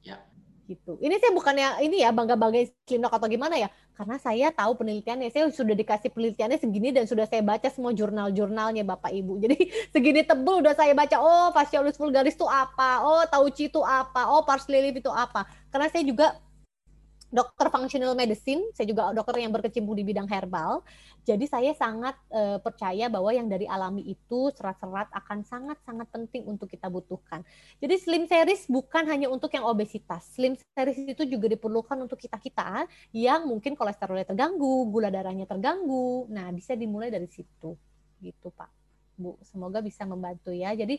Speaker 2: Ya
Speaker 1: gitu. Ini saya bukannya ini ya bangga-bangga Slimlock atau gimana ya, karena saya tahu penelitiannya. Saya sudah dikasih penelitiannya segini dan sudah saya baca semua jurnal-jurnalnya Bapak Ibu. Jadi segini tebel udah saya baca. Oh, fasciolus vulgaris itu apa? Oh, tauci itu apa? Oh, parsley leaf itu apa? Karena saya juga dokter functional medicine, saya juga dokter yang berkecimpung di bidang herbal. Jadi saya sangat uh, percaya bahwa yang dari alami itu serat-serat akan sangat-sangat penting untuk kita butuhkan. Jadi slim series bukan hanya untuk yang obesitas. Slim series itu juga diperlukan untuk kita-kita yang mungkin kolesterolnya terganggu, gula darahnya terganggu. Nah, bisa dimulai dari situ. Gitu, Pak. Bu, semoga bisa membantu ya. Jadi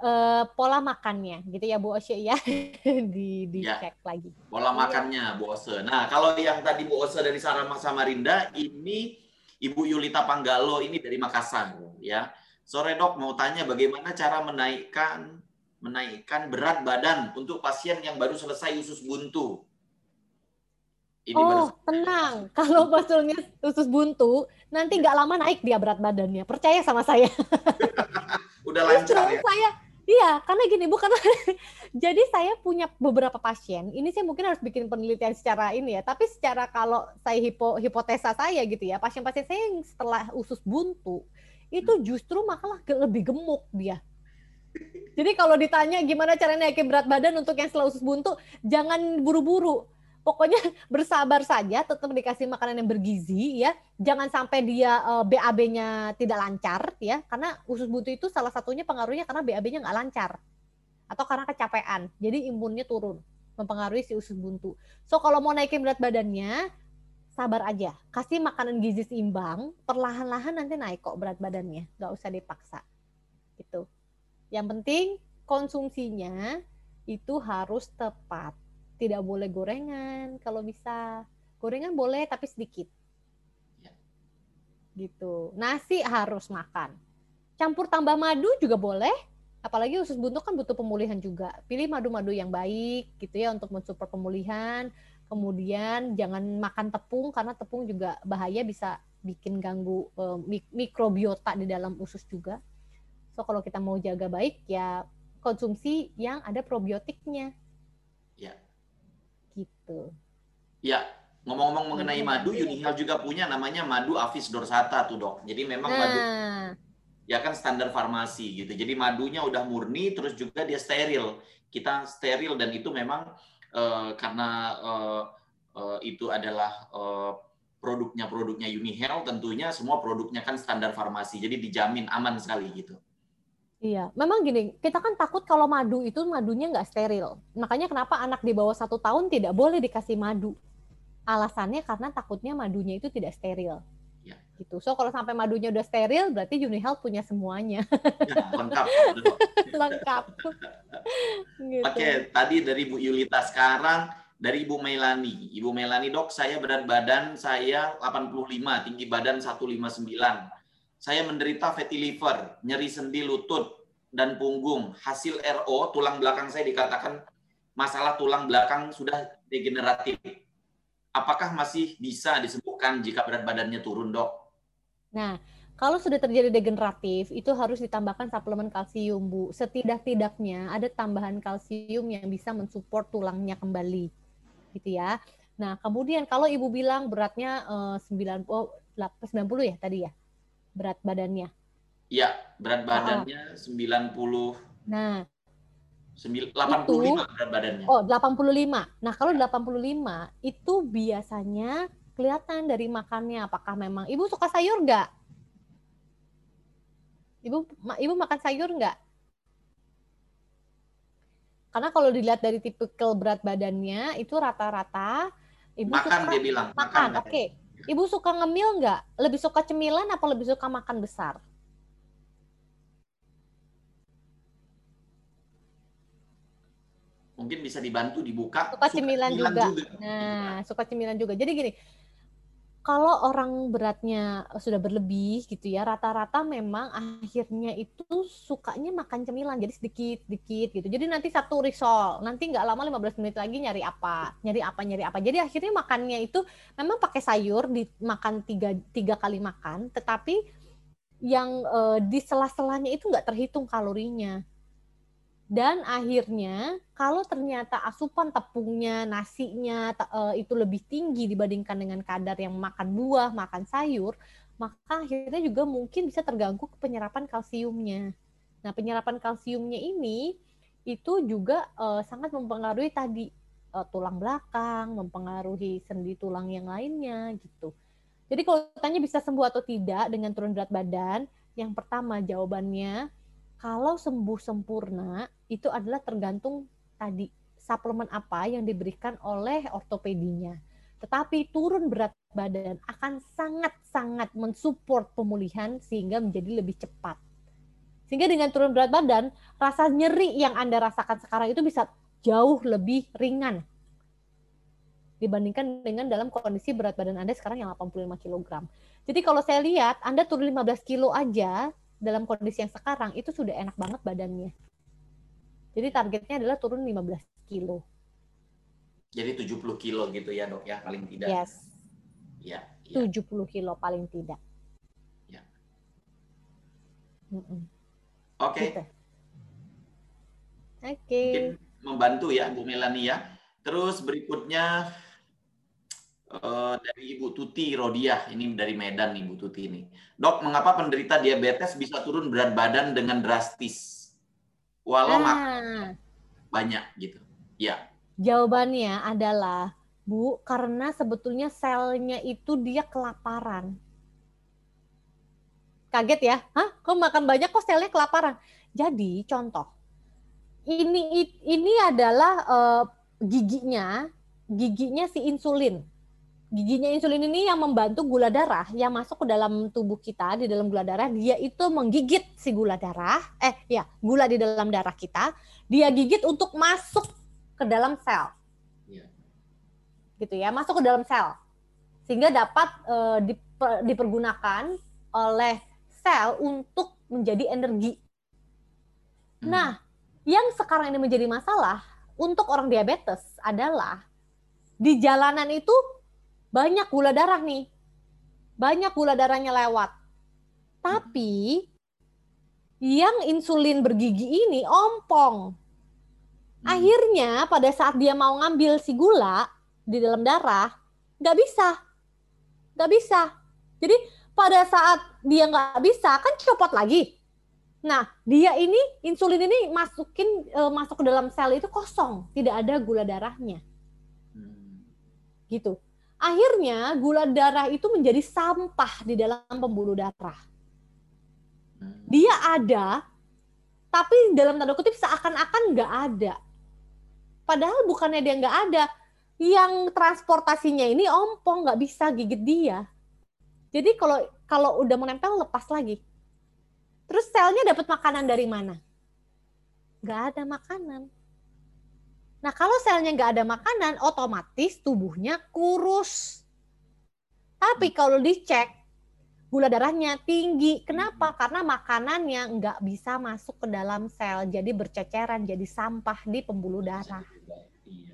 Speaker 1: uh, pola makannya gitu ya Bu Ose ya di dicek ya, lagi.
Speaker 2: Pola makannya Bu Ose. Nah, kalau yang tadi Bu Ose dari Sarama Samarinda ini Ibu Yulita Panggalo ini dari Makassar ya. Sore Dok mau tanya bagaimana cara menaikkan menaikkan berat badan untuk pasien yang baru selesai usus buntu.
Speaker 1: Ini oh, baru... tenang. Kalau pasalnya usus buntu, nanti nggak lama naik dia berat badannya. Percaya sama saya.
Speaker 2: Udah lancar ya.
Speaker 1: Saya Iya, karena gini, bukan jadi saya punya beberapa pasien. Ini saya mungkin harus bikin penelitian secara ini ya. Tapi secara kalau saya hipo, hipotesa saya gitu ya, pasien-pasien saya yang setelah usus buntu itu hmm. justru malah lebih gemuk dia. Jadi kalau ditanya gimana caranya naikin berat badan untuk yang setelah usus buntu, jangan buru-buru pokoknya bersabar saja, tetap dikasih makanan yang bergizi ya. Jangan sampai dia uh, eh, BAB-nya tidak lancar ya, karena usus buntu itu salah satunya pengaruhnya karena BAB-nya nggak lancar atau karena kecapean. Jadi imunnya turun, mempengaruhi si usus buntu. So kalau mau naikin berat badannya, sabar aja. Kasih makanan gizi seimbang, perlahan-lahan nanti naik kok berat badannya. Nggak usah dipaksa. Gitu. Yang penting konsumsinya itu harus tepat tidak boleh gorengan. Kalau bisa gorengan boleh tapi sedikit. Ya. gitu. Nasi harus makan. Campur tambah madu juga boleh. Apalagi usus buntu kan butuh pemulihan juga. Pilih madu-madu yang baik gitu ya untuk mensupport pemulihan. Kemudian jangan makan tepung karena tepung juga bahaya bisa bikin ganggu uh, mikrobiota di dalam usus juga. So kalau kita mau jaga baik ya konsumsi yang ada probiotiknya.
Speaker 2: ya
Speaker 1: gitu.
Speaker 2: Ya, ngomong-ngomong mengenai madu, Unihel juga punya namanya madu Avis dorsata tuh dok. Jadi memang nah. madu ya kan standar farmasi gitu. Jadi madunya udah murni, terus juga dia steril. Kita steril dan itu memang uh, karena uh, uh, itu adalah uh, produknya produknya Unihel, tentunya semua produknya kan standar farmasi. Jadi dijamin aman sekali gitu.
Speaker 1: Iya, memang gini, kita kan takut kalau madu itu madunya nggak steril. Makanya kenapa anak di bawah satu tahun tidak boleh dikasih madu. Alasannya karena takutnya madunya itu tidak steril. Ya. Gitu. So kalau sampai madunya udah steril, berarti Unihealth punya semuanya.
Speaker 2: Ya, lengkap.
Speaker 1: lengkap.
Speaker 2: gitu. Oke, tadi dari Bu Yulita sekarang dari Ibu Melani. Ibu Melani dok, saya berat badan saya 85, tinggi badan 159 saya menderita fatty liver, nyeri sendi lutut dan punggung. Hasil RO tulang belakang saya dikatakan masalah tulang belakang sudah degeneratif. Apakah masih bisa disembuhkan jika berat badannya turun, Dok?
Speaker 1: Nah, kalau sudah terjadi degeneratif, itu harus ditambahkan suplemen kalsium, Bu. Setidak-tidaknya ada tambahan kalsium yang bisa mensupport tulangnya kembali. Gitu ya. Nah, kemudian kalau Ibu bilang beratnya eh, 90 oh, 90 ya tadi ya berat badannya?
Speaker 2: Iya, berat badannya sembilan 90.
Speaker 1: Nah,
Speaker 2: 85 itu, berat badannya.
Speaker 1: Oh, 85. Nah, kalau 85 itu biasanya kelihatan dari makannya apakah memang Ibu suka sayur nggak? Ibu Ibu makan sayur nggak? Karena kalau dilihat dari tipikal berat badannya itu rata-rata Ibu
Speaker 2: makan suka, dia bilang.
Speaker 1: Makan, makan oke. Okay. Ibu suka ngemil nggak? Lebih suka cemilan apa lebih suka makan besar?
Speaker 2: Mungkin bisa dibantu dibuka.
Speaker 1: Suka, suka cemilan, cemilan juga. juga. Nah, suka cemilan juga. Jadi gini, kalau orang beratnya sudah berlebih gitu ya, rata-rata memang akhirnya itu sukanya makan cemilan, jadi sedikit-sedikit gitu. Jadi nanti satu risol, nanti nggak lama 15 menit lagi nyari apa, nyari apa, nyari apa. Jadi akhirnya makannya itu memang pakai sayur, dimakan tiga, tiga kali makan, tetapi yang uh, di sela-selanya itu nggak terhitung kalorinya dan akhirnya kalau ternyata asupan tepungnya, nasinya uh, itu lebih tinggi dibandingkan dengan kadar yang makan buah, makan sayur, maka akhirnya juga mungkin bisa terganggu ke penyerapan kalsiumnya. Nah, penyerapan kalsiumnya ini itu juga uh, sangat mempengaruhi tadi uh, tulang belakang, mempengaruhi sendi tulang yang lainnya gitu. Jadi kalau tanya bisa sembuh atau tidak dengan turun berat badan, yang pertama jawabannya kalau sembuh sempurna itu adalah tergantung tadi suplemen apa yang diberikan oleh ortopedinya. Tetapi turun berat badan akan sangat-sangat mensupport pemulihan sehingga menjadi lebih cepat. Sehingga dengan turun berat badan, rasa nyeri yang Anda rasakan sekarang itu bisa jauh lebih ringan dibandingkan dengan dalam kondisi berat badan Anda sekarang yang 85 kg. Jadi kalau saya lihat Anda turun 15 kilo aja dalam kondisi yang sekarang itu sudah enak banget badannya. Jadi targetnya adalah turun 15 kilo.
Speaker 2: Jadi 70 kilo gitu ya dok ya paling tidak.
Speaker 1: Yes.
Speaker 2: Ya. ya.
Speaker 1: 70 kilo paling tidak.
Speaker 2: Ya.
Speaker 1: Mm -mm.
Speaker 2: Oke. Okay.
Speaker 1: Gitu. Oke. Okay.
Speaker 2: membantu ya Bu Melania. Ya. Terus berikutnya uh, dari Ibu Tuti Rodiah, ini dari Medan nih Ibu Tuti ini. Dok, mengapa penderita diabetes bisa turun berat badan dengan drastis? Walau ah. banyak gitu. Ya.
Speaker 1: Jawabannya adalah Bu, karena sebetulnya selnya itu dia kelaparan. Kaget ya? Hah? Kok makan banyak kok selnya kelaparan? Jadi contoh, ini ini adalah uh, giginya, giginya si insulin. Giginya insulin ini yang membantu gula darah yang masuk ke dalam tubuh kita di dalam gula darah, dia itu menggigit si gula darah, eh ya, gula di dalam darah kita, dia gigit untuk masuk ke dalam sel. Ya. Gitu ya, masuk ke dalam sel. Sehingga dapat uh, diper, dipergunakan oleh sel untuk menjadi energi. Hmm. Nah, yang sekarang ini menjadi masalah untuk orang diabetes adalah di jalanan itu banyak gula darah nih. Banyak gula darahnya lewat. Tapi yang insulin bergigi ini ompong. Hmm. Akhirnya pada saat dia mau ngambil si gula di dalam darah, nggak bisa. Nggak bisa. Jadi pada saat dia nggak bisa, kan copot lagi. Nah, dia ini insulin ini masukin uh, masuk ke dalam sel itu kosong, tidak ada gula darahnya. Hmm. Gitu. Akhirnya gula darah itu menjadi sampah di dalam pembuluh darah. Hmm. Dia ada, tapi dalam tanda kutip seakan-akan nggak ada. Padahal bukannya dia nggak ada, yang transportasinya ini ompong nggak bisa gigit dia. Jadi kalau kalau udah menempel lepas lagi Terus selnya dapat makanan dari mana? Gak ada makanan. Nah kalau selnya nggak ada makanan, otomatis tubuhnya kurus. Tapi kalau dicek, gula darahnya tinggi. Kenapa? Karena makanannya nggak bisa masuk ke dalam sel, jadi berceceran, jadi sampah di pembuluh darah.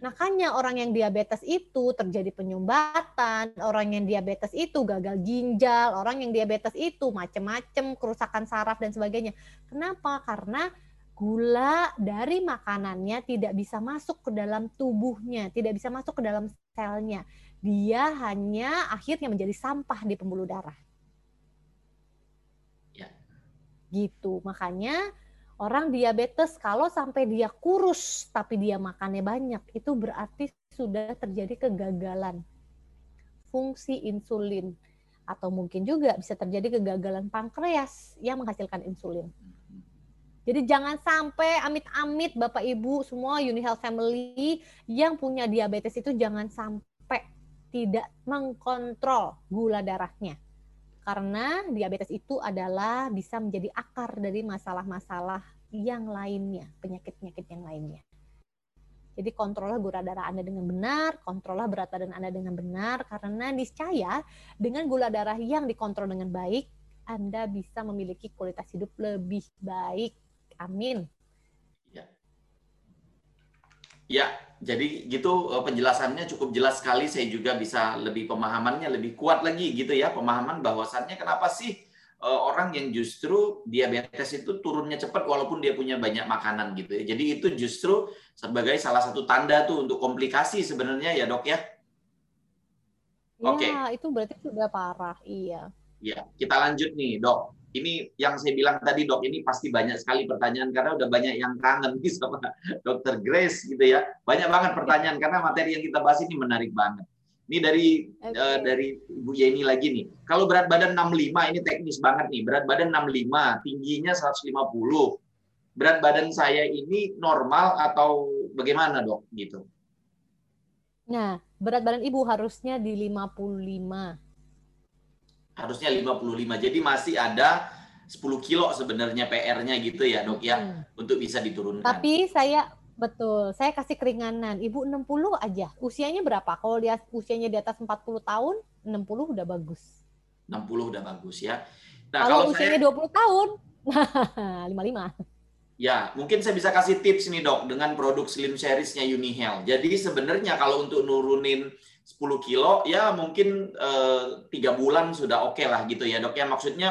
Speaker 1: Makanya orang yang diabetes itu terjadi penyumbatan, orang yang diabetes itu gagal ginjal, orang yang diabetes itu macam-macam kerusakan saraf dan sebagainya. Kenapa? Karena gula dari makanannya tidak bisa masuk ke dalam tubuhnya, tidak bisa masuk ke dalam selnya. Dia hanya akhirnya menjadi sampah di pembuluh darah. Ya. Gitu. Makanya Orang diabetes kalau sampai dia kurus tapi dia makannya banyak, itu berarti sudah terjadi kegagalan fungsi insulin atau mungkin juga bisa terjadi kegagalan pankreas yang menghasilkan insulin. Jadi jangan sampai amit-amit Bapak Ibu semua Uni Health Family yang punya diabetes itu jangan sampai tidak mengkontrol gula darahnya karena diabetes itu adalah bisa menjadi akar dari masalah-masalah yang lainnya, penyakit-penyakit yang lainnya. Jadi kontrollah gula darah Anda dengan benar, kontrollah berat badan Anda dengan benar, karena niscaya dengan gula darah yang dikontrol dengan baik, Anda bisa memiliki kualitas hidup lebih baik. Amin.
Speaker 2: Ya, jadi gitu eh, penjelasannya cukup jelas sekali. Saya juga bisa lebih pemahamannya lebih kuat lagi gitu ya pemahaman bahwasannya kenapa sih eh, orang yang justru diabetes itu turunnya cepat walaupun dia punya banyak makanan gitu ya. Jadi itu justru sebagai salah satu tanda tuh untuk komplikasi sebenarnya ya dok ya.
Speaker 1: Oke. okay. itu berarti sudah parah, iya.
Speaker 2: Iya, kita lanjut nih dok. Ini yang saya bilang tadi dok ini pasti banyak sekali pertanyaan karena udah banyak yang kangen nih sama dokter Grace gitu ya. Banyak banget pertanyaan karena materi yang kita bahas ini menarik banget. Ini dari okay. uh, dari Bu Yeni lagi nih. Kalau berat badan 65 ini teknis banget nih. Berat badan 65 tingginya 150 berat badan saya ini normal atau bagaimana dok gitu?
Speaker 1: Nah berat badan ibu harusnya di 55
Speaker 2: harusnya 55. Jadi masih ada 10 kilo sebenarnya PR-nya gitu ya, Dok ya, hmm. untuk bisa diturunkan.
Speaker 1: Tapi saya betul, saya kasih keringanan. Ibu 60 aja. Usianya berapa? Kalau lihat usianya di atas 40 tahun, 60 udah bagus.
Speaker 2: 60 udah bagus ya.
Speaker 1: Nah, kalau, kalau usianya saya... 20 tahun, 55.
Speaker 2: Ya, mungkin saya bisa kasih tips nih dok dengan produk Slim Series-nya Unihel. Jadi sebenarnya kalau untuk nurunin 10 kilo, ya mungkin eh, tiga bulan sudah oke okay lah gitu ya dok. Ya maksudnya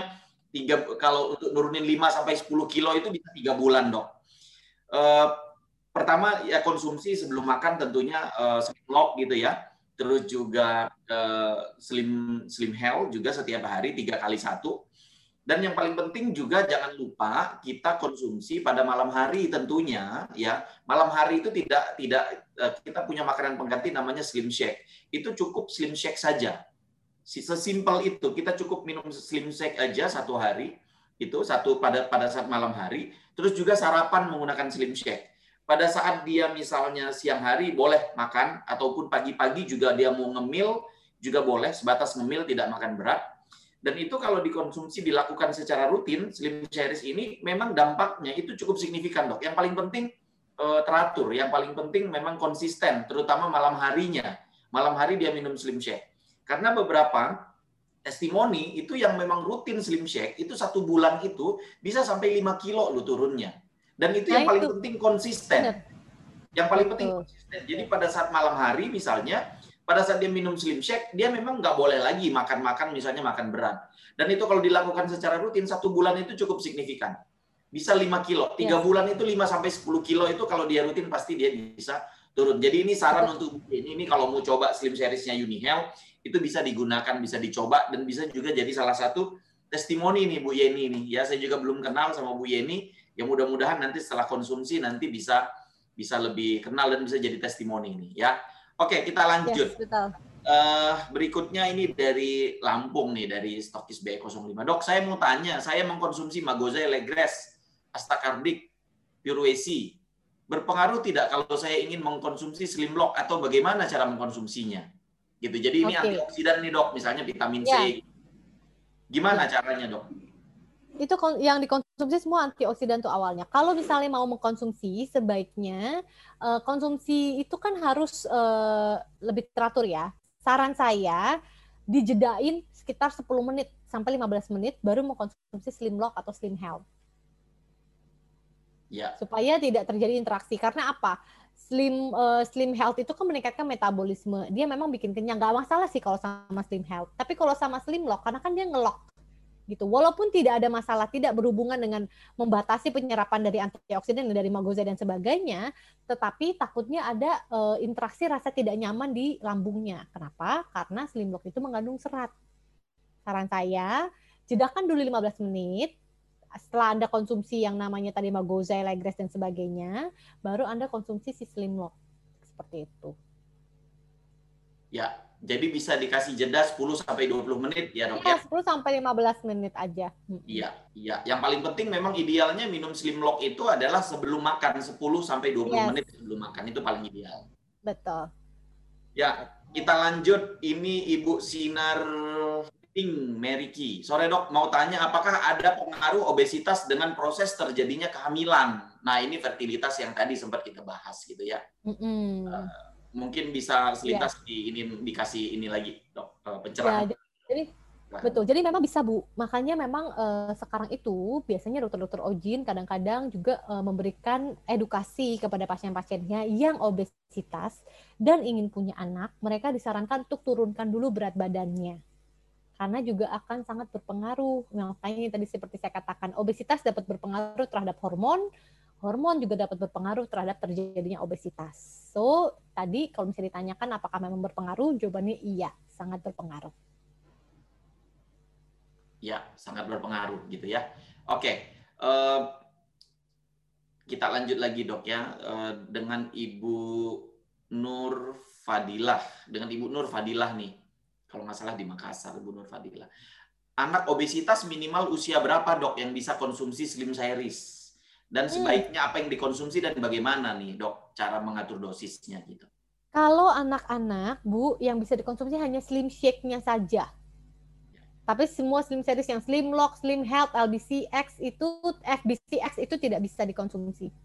Speaker 2: tiga kalau untuk nurunin 5 sampai 10 kilo itu bisa tiga bulan dok. Eh, pertama ya konsumsi sebelum makan tentunya eh, lock gitu ya. Terus juga eh, slim slim health juga setiap hari tiga kali satu dan yang paling penting juga jangan lupa kita konsumsi pada malam hari tentunya ya. Malam hari itu tidak tidak eh, kita punya makanan pengganti namanya slim shake. Itu cukup slim shake saja. Sesimpel itu kita cukup minum slim shake aja satu hari itu satu pada pada saat malam hari. Terus juga sarapan menggunakan slim shake. Pada saat dia misalnya siang hari boleh makan ataupun pagi-pagi juga dia mau ngemil juga boleh sebatas ngemil tidak makan berat dan itu kalau dikonsumsi dilakukan secara rutin, Slim Series ini memang dampaknya itu cukup signifikan dok. Yang paling penting eh, teratur, yang paling penting memang konsisten, terutama malam harinya. Malam hari dia minum Slim Shake. Karena beberapa testimoni itu yang memang rutin Slim Shake, itu satu bulan itu bisa sampai 5 kilo lu turunnya. Dan itu yang nah, paling penting konsisten. Yang paling penting konsisten. Jadi pada saat malam hari misalnya, pada saat dia minum slim shake, dia memang nggak boleh lagi makan-makan misalnya makan berat. Dan itu kalau dilakukan secara rutin, satu bulan itu cukup signifikan. Bisa 5 kilo. Tiga yes. bulan itu 5 sampai 10 kilo itu kalau dia rutin pasti dia bisa turun. Jadi ini saran untuk ini, ini kalau mau coba slim seriesnya Unihel, itu bisa digunakan, bisa dicoba, dan bisa juga jadi salah satu testimoni nih Bu Yeni nih. Ya saya juga belum kenal sama Bu Yeni. Ya mudah-mudahan nanti setelah konsumsi nanti bisa bisa lebih kenal dan bisa jadi testimoni ini ya. Oke, kita lanjut. Yes, betul. Uh, berikutnya ini dari Lampung nih, dari Stokis B05. Dok, saya mau tanya, saya mengkonsumsi Magoza Legres, Astakardik, Purwesi. Berpengaruh tidak kalau saya ingin mengkonsumsi Slim Lock atau bagaimana cara mengkonsumsinya? Gitu. Jadi ini okay. antioksidan nih, Dok, misalnya vitamin C. Yeah. Gimana caranya, Dok?
Speaker 1: itu yang dikonsumsi semua antioksidan tuh awalnya. Kalau misalnya mau mengkonsumsi, sebaiknya uh, konsumsi itu kan harus uh, lebih teratur ya. Saran saya dijedain sekitar 10 menit sampai 15 menit baru mengkonsumsi Slim Lock atau Slim Health. Ya. Supaya tidak terjadi interaksi. Karena apa? Slim uh, Slim Health itu kan meningkatkan metabolisme. Dia memang bikin kenyang. Gak masalah sih kalau sama Slim Health. Tapi kalau sama Slim Lock, karena kan dia ngelok gitu. Walaupun tidak ada masalah, tidak berhubungan dengan membatasi penyerapan dari antioksidan dari magoza dan sebagainya, tetapi takutnya ada uh, interaksi rasa tidak nyaman di lambungnya. Kenapa? Karena slim block itu mengandung serat. Saran saya, jedakan dulu 15 menit, setelah Anda konsumsi yang namanya tadi magoza, legres dan sebagainya, baru Anda konsumsi si slim lock. Seperti itu.
Speaker 2: Ya, jadi bisa dikasih jeda 10 sampai 20 menit ya dok
Speaker 1: ya. 10 iya, sampai 15 menit aja.
Speaker 2: Iya, iya. Yang paling penting memang idealnya minum Slim Lock itu adalah sebelum makan 10 sampai 20 yes. menit sebelum makan itu paling ideal.
Speaker 1: Betul.
Speaker 2: Ya, kita lanjut ini Ibu Sinar Ting Meriki. Sore dok, mau tanya apakah ada pengaruh obesitas dengan proses terjadinya kehamilan? Nah ini fertilitas yang tadi sempat kita bahas gitu ya. Mm -hmm. uh, mungkin bisa selintas ya. di ini dikasih ini lagi dok eh, pencerahan. Ya,
Speaker 1: jadi betul. Jadi memang bisa bu. Makanya memang uh, sekarang itu biasanya dokter-dokter ojin kadang-kadang juga uh, memberikan edukasi kepada pasien-pasiennya yang obesitas dan ingin punya anak. Mereka disarankan untuk turunkan dulu berat badannya karena juga akan sangat berpengaruh. Makanya tadi seperti saya katakan, obesitas dapat berpengaruh terhadap hormon, hormon juga dapat berpengaruh terhadap terjadinya obesitas. So, tadi kalau misalnya ditanyakan apakah memang berpengaruh, jawabannya iya, sangat berpengaruh.
Speaker 2: Ya, sangat berpengaruh gitu ya. Oke, uh, kita lanjut lagi dok ya uh, dengan Ibu Nur Fadilah, dengan Ibu Nur Fadilah nih, kalau nggak salah di Makassar, Ibu Nur Fadilah. Anak obesitas minimal usia berapa dok yang bisa konsumsi Slim Series? Dan hmm. sebaiknya apa yang dikonsumsi dan bagaimana nih dok cara mengatur dosisnya gitu?
Speaker 1: Kalau anak-anak, Bu, yang bisa dikonsumsi hanya slim shake-nya saja. Tapi semua slim series yang slim lock, slim health, LBCX itu FBCX itu tidak bisa dikonsumsi.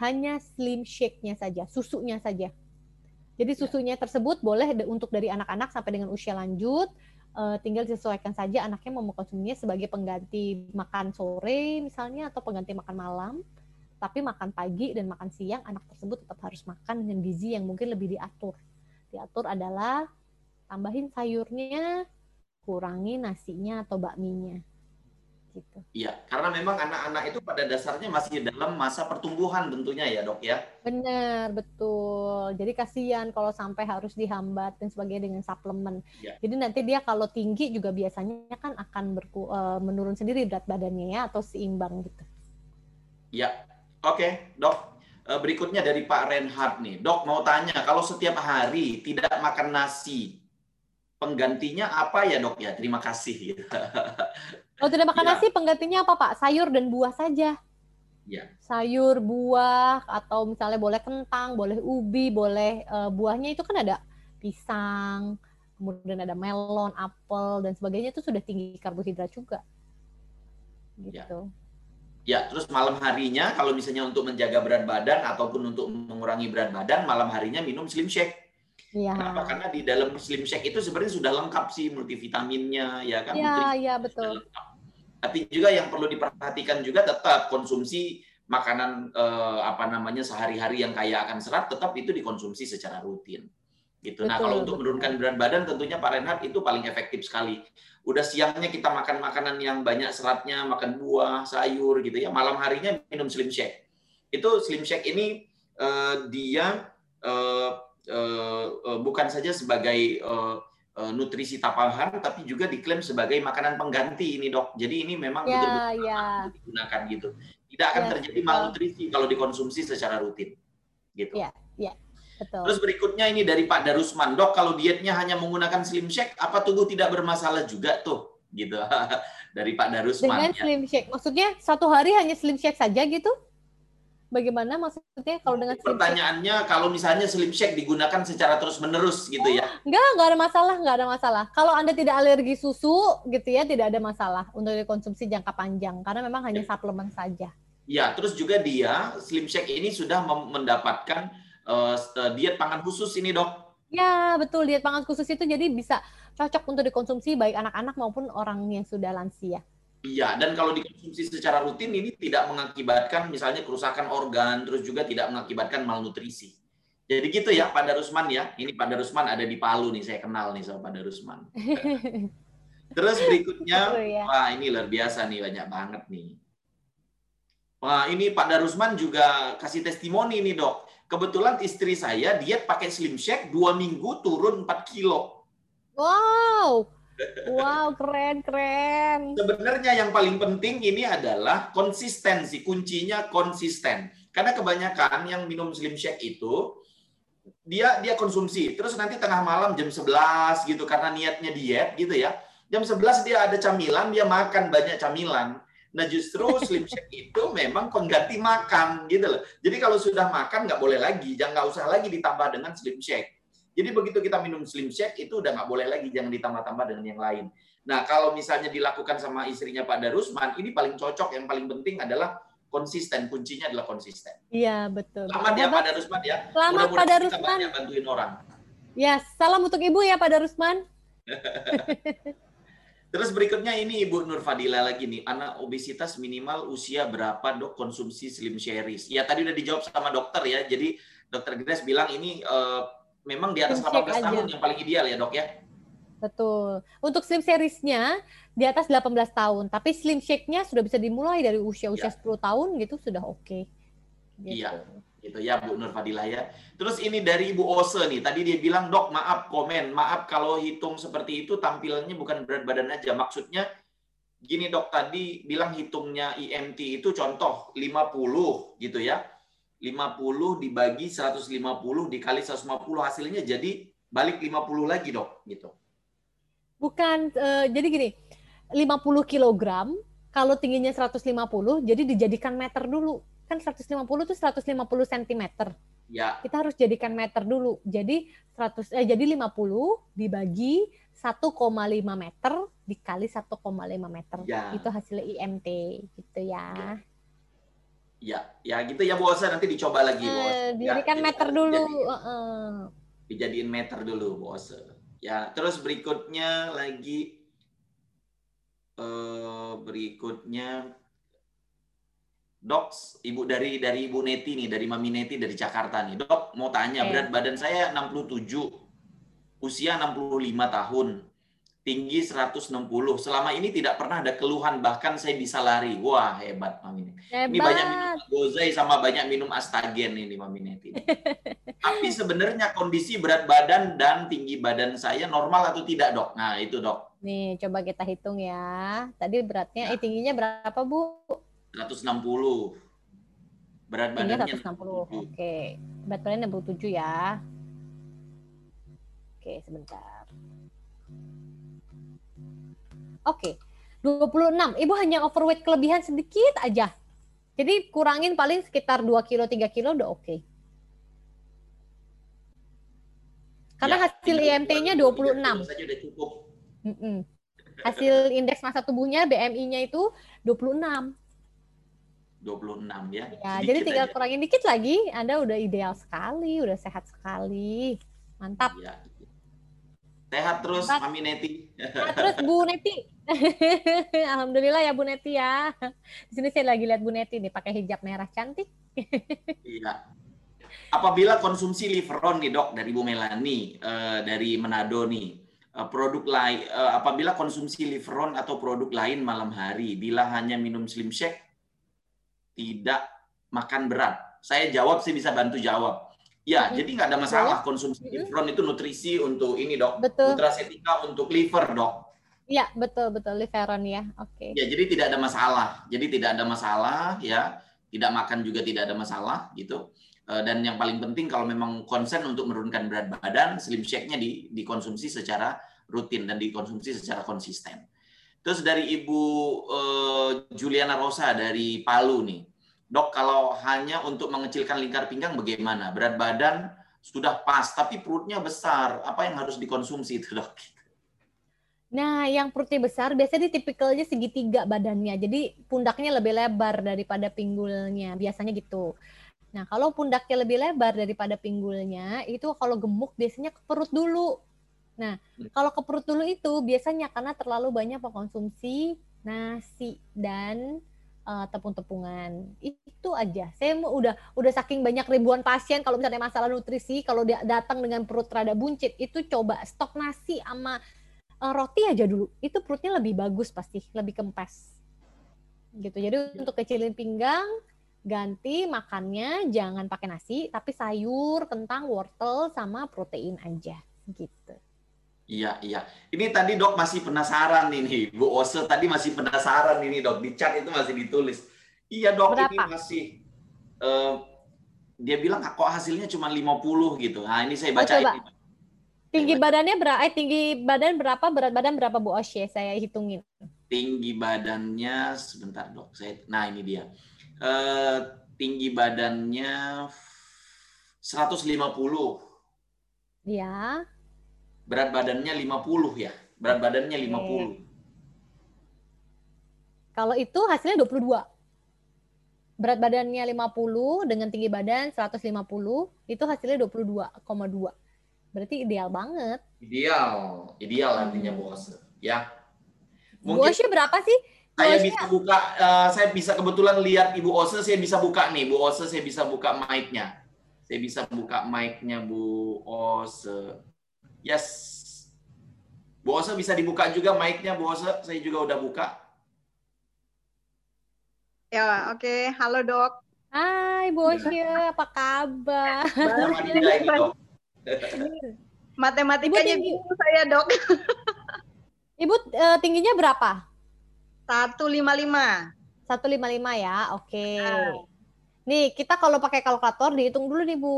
Speaker 1: Hanya slim shake-nya saja, susunya saja. Jadi ya. susunya tersebut boleh untuk dari anak-anak sampai dengan usia lanjut, uh, tinggal disesuaikan saja anaknya mau mengkonsumsinya sebagai pengganti makan sore misalnya atau pengganti makan malam tapi makan pagi dan makan siang anak tersebut tetap harus makan dengan gizi yang mungkin lebih diatur. Diatur adalah tambahin sayurnya, kurangi nasinya atau bakminya.
Speaker 2: Gitu. Iya, karena memang anak-anak itu pada dasarnya masih dalam masa pertumbuhan tentunya ya dok ya.
Speaker 1: Benar, betul. Jadi kasihan kalau sampai harus dihambat dan sebagainya dengan suplemen. Ya. Jadi nanti dia kalau tinggi juga biasanya kan akan berku, uh, menurun sendiri berat badannya ya atau seimbang gitu.
Speaker 2: Iya, Oke, dok. Eh, berikutnya dari Pak Renhard nih. Dok, mau tanya, kalau setiap hari tidak makan nasi, penggantinya apa ya dok ya? Terima kasih.
Speaker 1: Kalau tidak makan ya. nasi, penggantinya apa Pak? Sayur dan buah saja. Ya. Sayur, buah, atau misalnya boleh kentang, boleh ubi, boleh uh, buahnya itu kan ada pisang, kemudian ada melon, apel, dan sebagainya itu sudah tinggi karbohidrat juga.
Speaker 2: Ya. Gitu. Ya. Ya, terus malam harinya kalau misalnya untuk menjaga berat badan ataupun untuk mengurangi berat badan, malam harinya minum Slim Shake. Ya. Kenapa? Karena di dalam Slim Shake itu sebenarnya sudah lengkap sih multivitaminnya, ya kan?
Speaker 1: Iya, iya betul.
Speaker 2: Tapi juga yang perlu diperhatikan juga tetap konsumsi makanan eh, apa namanya sehari-hari yang kaya akan serat tetap itu dikonsumsi secara rutin. Gitu. Betul, nah, kalau untuk menurunkan berat badan tentunya Pak Renhard itu paling efektif sekali udah siangnya kita makan makanan yang banyak seratnya, makan buah, sayur gitu ya. Malam harinya minum slim shake. Itu slim shake ini uh, dia uh, bukan saja sebagai uh, nutrisi tambahan, tapi juga diklaim sebagai makanan pengganti ini dok. Jadi ini memang
Speaker 1: yeah, betul-betul yeah.
Speaker 2: digunakan gitu. Tidak akan yeah, terjadi malnutrisi kalau dikonsumsi secara rutin. Gitu.
Speaker 1: Yeah, yeah.
Speaker 2: Betul. Terus berikutnya ini dari Pak Darusman, dok kalau dietnya hanya menggunakan slim shake, apa tubuh tidak bermasalah juga tuh? Gitu. dari Pak Darusman.
Speaker 1: Dengan ya. slim shake, maksudnya satu hari hanya slim shake saja gitu? Bagaimana maksudnya kalau dengan
Speaker 2: Pertanyaannya shake? kalau misalnya slim shake digunakan secara terus menerus gitu ya?
Speaker 1: Enggak, enggak ada masalah, enggak ada masalah. Kalau anda tidak alergi susu gitu ya, tidak ada masalah untuk dikonsumsi jangka panjang karena memang hanya ya. suplemen saja.
Speaker 2: Ya, terus juga dia slim shake ini sudah mendapatkan uh, diet pangan khusus ini dok.
Speaker 1: Ya betul diet pangan khusus itu jadi bisa cocok untuk dikonsumsi baik anak-anak maupun orang yang sudah lansia.
Speaker 2: Iya, dan kalau dikonsumsi secara rutin ini tidak mengakibatkan misalnya kerusakan organ, terus juga tidak mengakibatkan malnutrisi. Jadi gitu ya Pak Darusman ya. Ini Pak Darusman ada di Palu nih, saya kenal nih sama Pak Darusman. terus berikutnya, ya. wah ini luar biasa nih, banyak banget nih. Wah ini Pak Darusman juga kasih testimoni nih dok. Kebetulan istri saya diet pakai Slim Shake dua minggu turun 4 kilo.
Speaker 1: Wow, wow keren keren.
Speaker 2: Sebenarnya yang paling penting ini adalah konsistensi. Kuncinya konsisten. Karena kebanyakan yang minum Slim Shake itu dia dia konsumsi terus nanti tengah malam jam 11 gitu karena niatnya diet gitu ya. Jam 11 dia ada camilan, dia makan banyak camilan Nah justru slim shake itu memang pengganti makan gitu loh. Jadi kalau sudah makan nggak boleh lagi, jangan nggak usah lagi ditambah dengan slim shake. Jadi begitu kita minum slim shake itu udah nggak boleh lagi, jangan ditambah-tambah dengan yang lain. Nah kalau misalnya dilakukan sama istrinya Pak Darusman, ini paling cocok, yang paling penting adalah konsisten. Kuncinya adalah konsisten.
Speaker 1: Iya betul.
Speaker 2: Selamat ya Pak Darusman ya.
Speaker 1: Selamat Pak Darusman.
Speaker 2: bantuin orang.
Speaker 1: Ya, salam untuk Ibu ya Pak Darusman.
Speaker 2: Terus berikutnya ini Ibu Nur Fadila lagi nih, anak obesitas minimal usia berapa dok konsumsi Slim Series? Ya tadi udah dijawab sama dokter ya, jadi dokter Grace bilang ini uh, memang di atas 18 tahun yang paling ideal ya dok ya?
Speaker 1: Betul. Untuk Slim Series-nya di atas 18 tahun, tapi Slim Shake-nya sudah bisa dimulai dari usia-usia ya. 10 tahun gitu sudah oke. Okay.
Speaker 2: Gitu. Iya gitu ya Bu Nur Fadilah ya. Terus ini dari Ibu Ose nih, tadi dia bilang dok maaf komen, maaf kalau hitung seperti itu tampilannya bukan berat badan aja, maksudnya gini dok tadi bilang hitungnya IMT itu contoh 50 gitu ya. 50 dibagi 150 dikali 150 hasilnya jadi balik 50 lagi dok gitu.
Speaker 1: Bukan uh, jadi gini. 50 kg kalau tingginya 150 jadi dijadikan meter dulu. Kan 150 itu 150 cm.
Speaker 2: Ya.
Speaker 1: Kita harus jadikan meter dulu. Jadi 100 eh jadi 50 dibagi 1,5 meter dikali 1,5 meter. Ya. Itu hasil IMT gitu ya.
Speaker 2: Ya, ya gitu ya Bu Osa nanti dicoba lagi Bu
Speaker 1: Osa. Eh, ya, meter dulu. Dijadiin, uh.
Speaker 2: dijadiin meter dulu Bu Osa. Ya, terus berikutnya lagi uh, berikutnya Dok, ibu dari dari Ibu Neti nih, dari Mami Neti dari Jakarta nih. Dok, mau tanya, okay. berat badan saya 67, usia 65 tahun, tinggi 160. Selama ini tidak pernah ada keluhan, bahkan saya bisa lari. Wah, hebat Mami Neti. Hebat. Ini banyak minum gozai sama banyak minum astagen ini Mami Neti. Tapi sebenarnya kondisi berat badan dan tinggi badan saya normal atau tidak, Dok? Nah, itu, Dok.
Speaker 1: Nih, coba kita hitung ya. Tadi beratnya, eh, ya. eh tingginya berapa, Bu?
Speaker 2: 160. Berat badannya
Speaker 1: 160. Oke. Berat badannya 67 ya. Oke, sebentar. Oke. 26. Ibu hanya overweight kelebihan sedikit aja. Jadi kurangin paling sekitar 2 kilo, 3 kilo udah oke. Karena ya, hasil IMT-nya 26. Saja udah cukup. Mm -mm. Hasil indeks masa tubuhnya BMI-nya itu 26.
Speaker 2: 26 ya.
Speaker 1: Ya, jadi tinggal aja. kurangin dikit lagi, Anda udah ideal sekali, udah sehat sekali. Mantap. Ya.
Speaker 2: Sehat terus. Mami Neti.
Speaker 1: Sehat terus Bu Neti. Alhamdulillah ya Bu Neti ya. Di sini saya lagi lihat Bu Neti nih pakai hijab merah cantik.
Speaker 2: iya. Apabila konsumsi liveron nih dok dari Bu Melani uh, dari Manado nih, uh, produk lain uh, apabila konsumsi liveron atau produk lain malam hari, bila hanya minum slim shake tidak makan berat? Saya jawab, saya bisa bantu jawab. Ya, hmm. jadi nggak ada masalah konsumsi hmm. itu nutrisi untuk ini dok, betul. nutrasetika untuk liver dok.
Speaker 1: Iya betul betul liveron ya, oke. Okay.
Speaker 2: Ya jadi tidak ada masalah, jadi tidak ada masalah ya, tidak makan juga tidak ada masalah gitu. Eh, dan yang paling penting kalau memang konsen untuk menurunkan berat badan, slim shake-nya di, dikonsumsi secara rutin dan dikonsumsi secara konsisten. Terus dari Ibu uh, Juliana Rosa dari Palu nih. Dok, kalau hanya untuk mengecilkan lingkar pinggang bagaimana? Berat badan sudah pas, tapi perutnya besar. Apa yang harus dikonsumsi itu, Dok?
Speaker 1: Nah, yang perutnya besar biasanya di tipikalnya segitiga badannya. Jadi pundaknya lebih lebar daripada pinggulnya. Biasanya gitu. Nah, kalau pundaknya lebih lebar daripada pinggulnya, itu kalau gemuk biasanya ke perut dulu. Nah, hmm. kalau ke perut dulu itu biasanya karena terlalu banyak mengkonsumsi nasi dan uh, tepung-tepungan. Itu aja. Saya udah udah saking banyak ribuan pasien kalau misalnya masalah nutrisi, kalau dia datang dengan perut rada buncit, itu coba stok nasi sama roti aja dulu. Itu perutnya lebih bagus pasti, lebih kempes. Gitu. Jadi ya. untuk kecilin pinggang, ganti makannya jangan pakai nasi, tapi sayur, kentang, wortel sama protein aja gitu.
Speaker 2: Iya, iya. Ini tadi dok masih penasaran ini, Bu Ose tadi masih penasaran ini dok. Di chat itu masih ditulis. Iya dok, Berapa? ini masih. Uh, dia bilang kok hasilnya cuma 50 gitu. Nah ini saya baca oh, ini.
Speaker 1: Tinggi badannya berapa? Eh, tinggi badan berapa? Berat badan berapa Bu Osye? Saya hitungin.
Speaker 2: Tinggi badannya sebentar dok. Saya, nah ini dia. Uh, tinggi badannya 150.
Speaker 1: Ya
Speaker 2: berat badannya 50 ya. Berat badannya 50. Oke.
Speaker 1: Kalau itu hasilnya 22. Berat badannya 50 dengan tinggi badan 150, itu hasilnya 22,2. Berarti ideal banget.
Speaker 2: Ideal. Ideal artinya bos. Ya.
Speaker 1: Mungkin Bosnya berapa sih?
Speaker 2: Saya bisa buka, uh, saya bisa kebetulan lihat Ibu Ose, saya bisa buka nih, Bu Ose, saya bisa buka mic-nya. Saya bisa buka mic-nya Bu Ose. Yes. Bu Ose bisa dibuka juga mic-nya, Bu Ose. Saya juga udah buka.
Speaker 3: Ya, oke. Okay. Halo, Dok.
Speaker 1: Hai, Bu Ose. Apa kabar?
Speaker 3: Matematikanya Ibu, tinggi... saya, Dok.
Speaker 1: Ibu uh, tingginya berapa?
Speaker 3: 155.
Speaker 1: 155 ya. Oke.
Speaker 3: Ah.
Speaker 1: Nih, kita kalau pakai kalkulator dihitung dulu nih Bu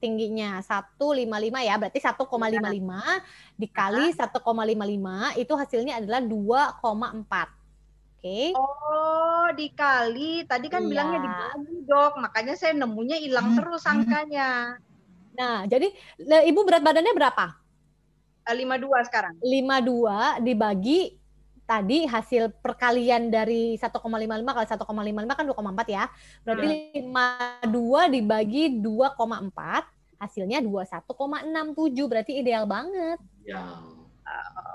Speaker 1: tingginya 155 ya. Berarti 1,55 dikali 1,55 itu hasilnya adalah 2,4. Oke.
Speaker 3: Oh, dikali. Tadi kan
Speaker 1: Iya.
Speaker 3: bilangnya dibagi, Dok. Makanya saya nemunya hilang terus angkanya.
Speaker 1: Nah, jadi Ibu berat badannya berapa?
Speaker 3: Eh, 52 sekarang.
Speaker 1: 52 dibagi tadi hasil perkalian dari 1,55 kali 1,55 kan 2,4 ya. Berarti 52 dibagi 2,4 hasilnya 21,67 berarti ideal banget.
Speaker 2: Ya.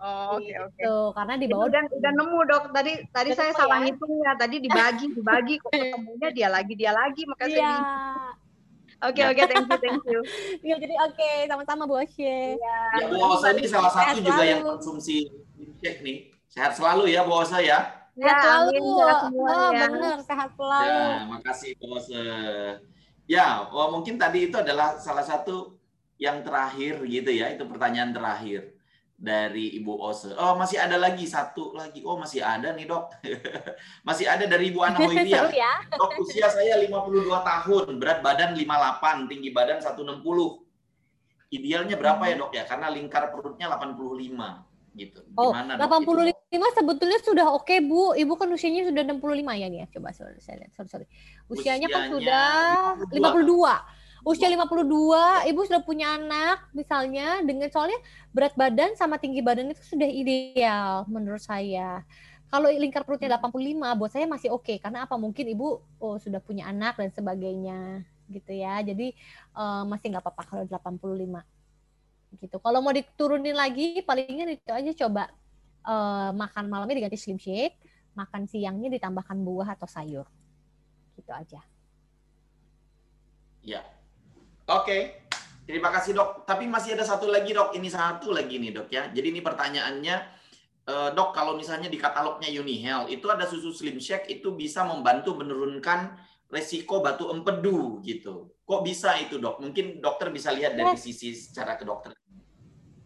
Speaker 3: Oh, oke oke.
Speaker 1: Gitu, karena di bawah
Speaker 3: udah udah nemu dok tadi tadi
Speaker 1: Udah
Speaker 3: saya salah
Speaker 1: ya?
Speaker 3: ngitungnya tadi dibagi dibagi kok ketemunya dia lagi dia lagi makanya
Speaker 1: Iya.
Speaker 3: Oke
Speaker 2: Ya.
Speaker 3: oke thank you thank you.
Speaker 1: Iya, jadi oke, sama-sama Bu Osye.
Speaker 2: Ya, Bu Osa ini salah satu
Speaker 1: Sehat
Speaker 2: juga
Speaker 1: selalu.
Speaker 2: yang konsumsi shake nih. Sehat selalu ya Bu Osa ya.
Speaker 1: Sehat selalu.
Speaker 3: amin, sehat semua
Speaker 1: Oh,
Speaker 3: ya.
Speaker 1: bener, sehat selalu.
Speaker 2: Ya, makasih Bu Osa. Ya, oh, mungkin tadi itu adalah salah satu yang terakhir gitu ya. Itu pertanyaan terakhir dari Ibu Ose. Oh, masih ada lagi satu lagi. Oh, masih ada nih, Dok. masih ada dari Ibu Ana Hoiria.
Speaker 1: Ya.
Speaker 2: Dok, usia saya 52 tahun, berat badan 58, tinggi badan 160. Idealnya berapa ya, Dok ya? Karena lingkar perutnya 85 gitu.
Speaker 1: Oh,
Speaker 2: Gimana, Dok?
Speaker 1: 85
Speaker 2: Itu?
Speaker 1: sebetulnya sudah oke, Bu. Ibu kan usianya sudah 65 ya nih ya. Coba sorry, saya lihat. Sorry, sorry. Usianya, kan
Speaker 2: Usianya
Speaker 1: sudah 52.
Speaker 2: 52.
Speaker 1: Usia 52, Ibu sudah punya anak misalnya dengan soalnya berat badan sama tinggi badan itu sudah ideal menurut saya. Kalau lingkar perutnya 85 buat saya masih oke karena apa? Mungkin Ibu oh, sudah punya anak dan sebagainya gitu ya. Jadi eh, masih nggak apa-apa kalau 85 gitu. Kalau mau diturunin lagi palingan itu aja coba eh, makan malamnya diganti slim shake, makan siangnya ditambahkan buah atau sayur. Gitu aja.
Speaker 2: Ya. Oke. Terima kasih, Dok. Tapi masih ada satu lagi, Dok. Ini satu lagi nih, Dok ya. Jadi ini pertanyaannya eh, Dok, kalau misalnya di katalognya Unihel itu ada susu Slim Shake itu bisa membantu menurunkan resiko batu empedu gitu. Kok bisa itu, Dok? Mungkin dokter bisa lihat dari sisi secara ke dokter.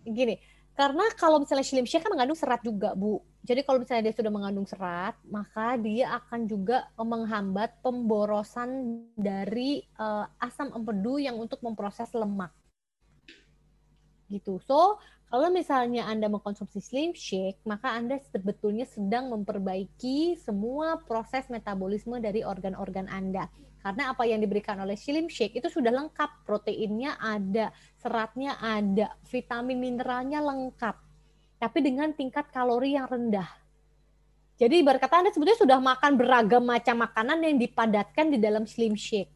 Speaker 1: gini, karena kalau misalnya slim shake kan mengandung serat juga, Bu. Jadi kalau misalnya dia sudah mengandung serat, maka dia akan juga menghambat pemborosan dari eh, asam empedu yang untuk memproses lemak. Gitu. So, kalau misalnya Anda mengkonsumsi slim shake, maka Anda sebetulnya sedang memperbaiki semua proses metabolisme dari organ-organ Anda. Karena apa yang diberikan oleh slim shake itu sudah lengkap, proteinnya ada, seratnya ada, vitamin mineralnya lengkap, tapi dengan tingkat kalori yang rendah. Jadi ibarat kata Anda sebetulnya sudah makan beragam macam makanan yang dipadatkan di dalam slim shake.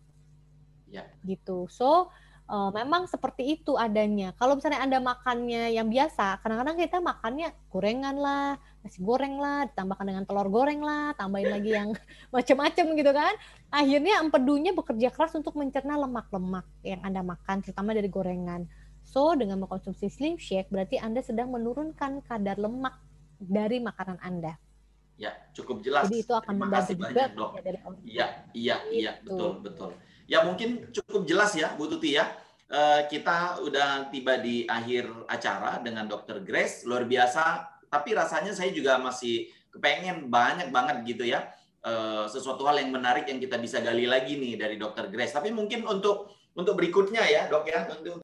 Speaker 2: Ya.
Speaker 1: Gitu. So, eh, memang seperti itu adanya. Kalau misalnya Anda makannya yang biasa, kadang-kadang kita makannya gorengan lah, nasi goreng lah, ditambahkan dengan telur goreng lah, tambahin lagi yang macam-macam gitu kan. Akhirnya empedunya bekerja keras untuk mencerna lemak-lemak yang Anda makan, terutama dari gorengan. So, dengan mengkonsumsi slim shake, berarti Anda sedang menurunkan kadar lemak dari makanan Anda.
Speaker 2: Ya, cukup jelas.
Speaker 1: Jadi itu akan
Speaker 2: Terima
Speaker 1: membantu juga
Speaker 2: Dok.
Speaker 1: ya.
Speaker 2: Iya, iya, iya,
Speaker 1: Gitu.
Speaker 2: betul, betul. Ya mungkin cukup jelas ya, Bu Tuti ya. Eh, kita udah tiba di akhir acara dengan Dr. Grace, luar biasa. Tapi rasanya saya juga masih kepengen banyak banget gitu ya. eh, sesuatu hal yang menarik yang kita bisa gali lagi nih dari Dr. Grace. Tapi mungkin untuk untuk berikutnya ya, Dok ya, untuk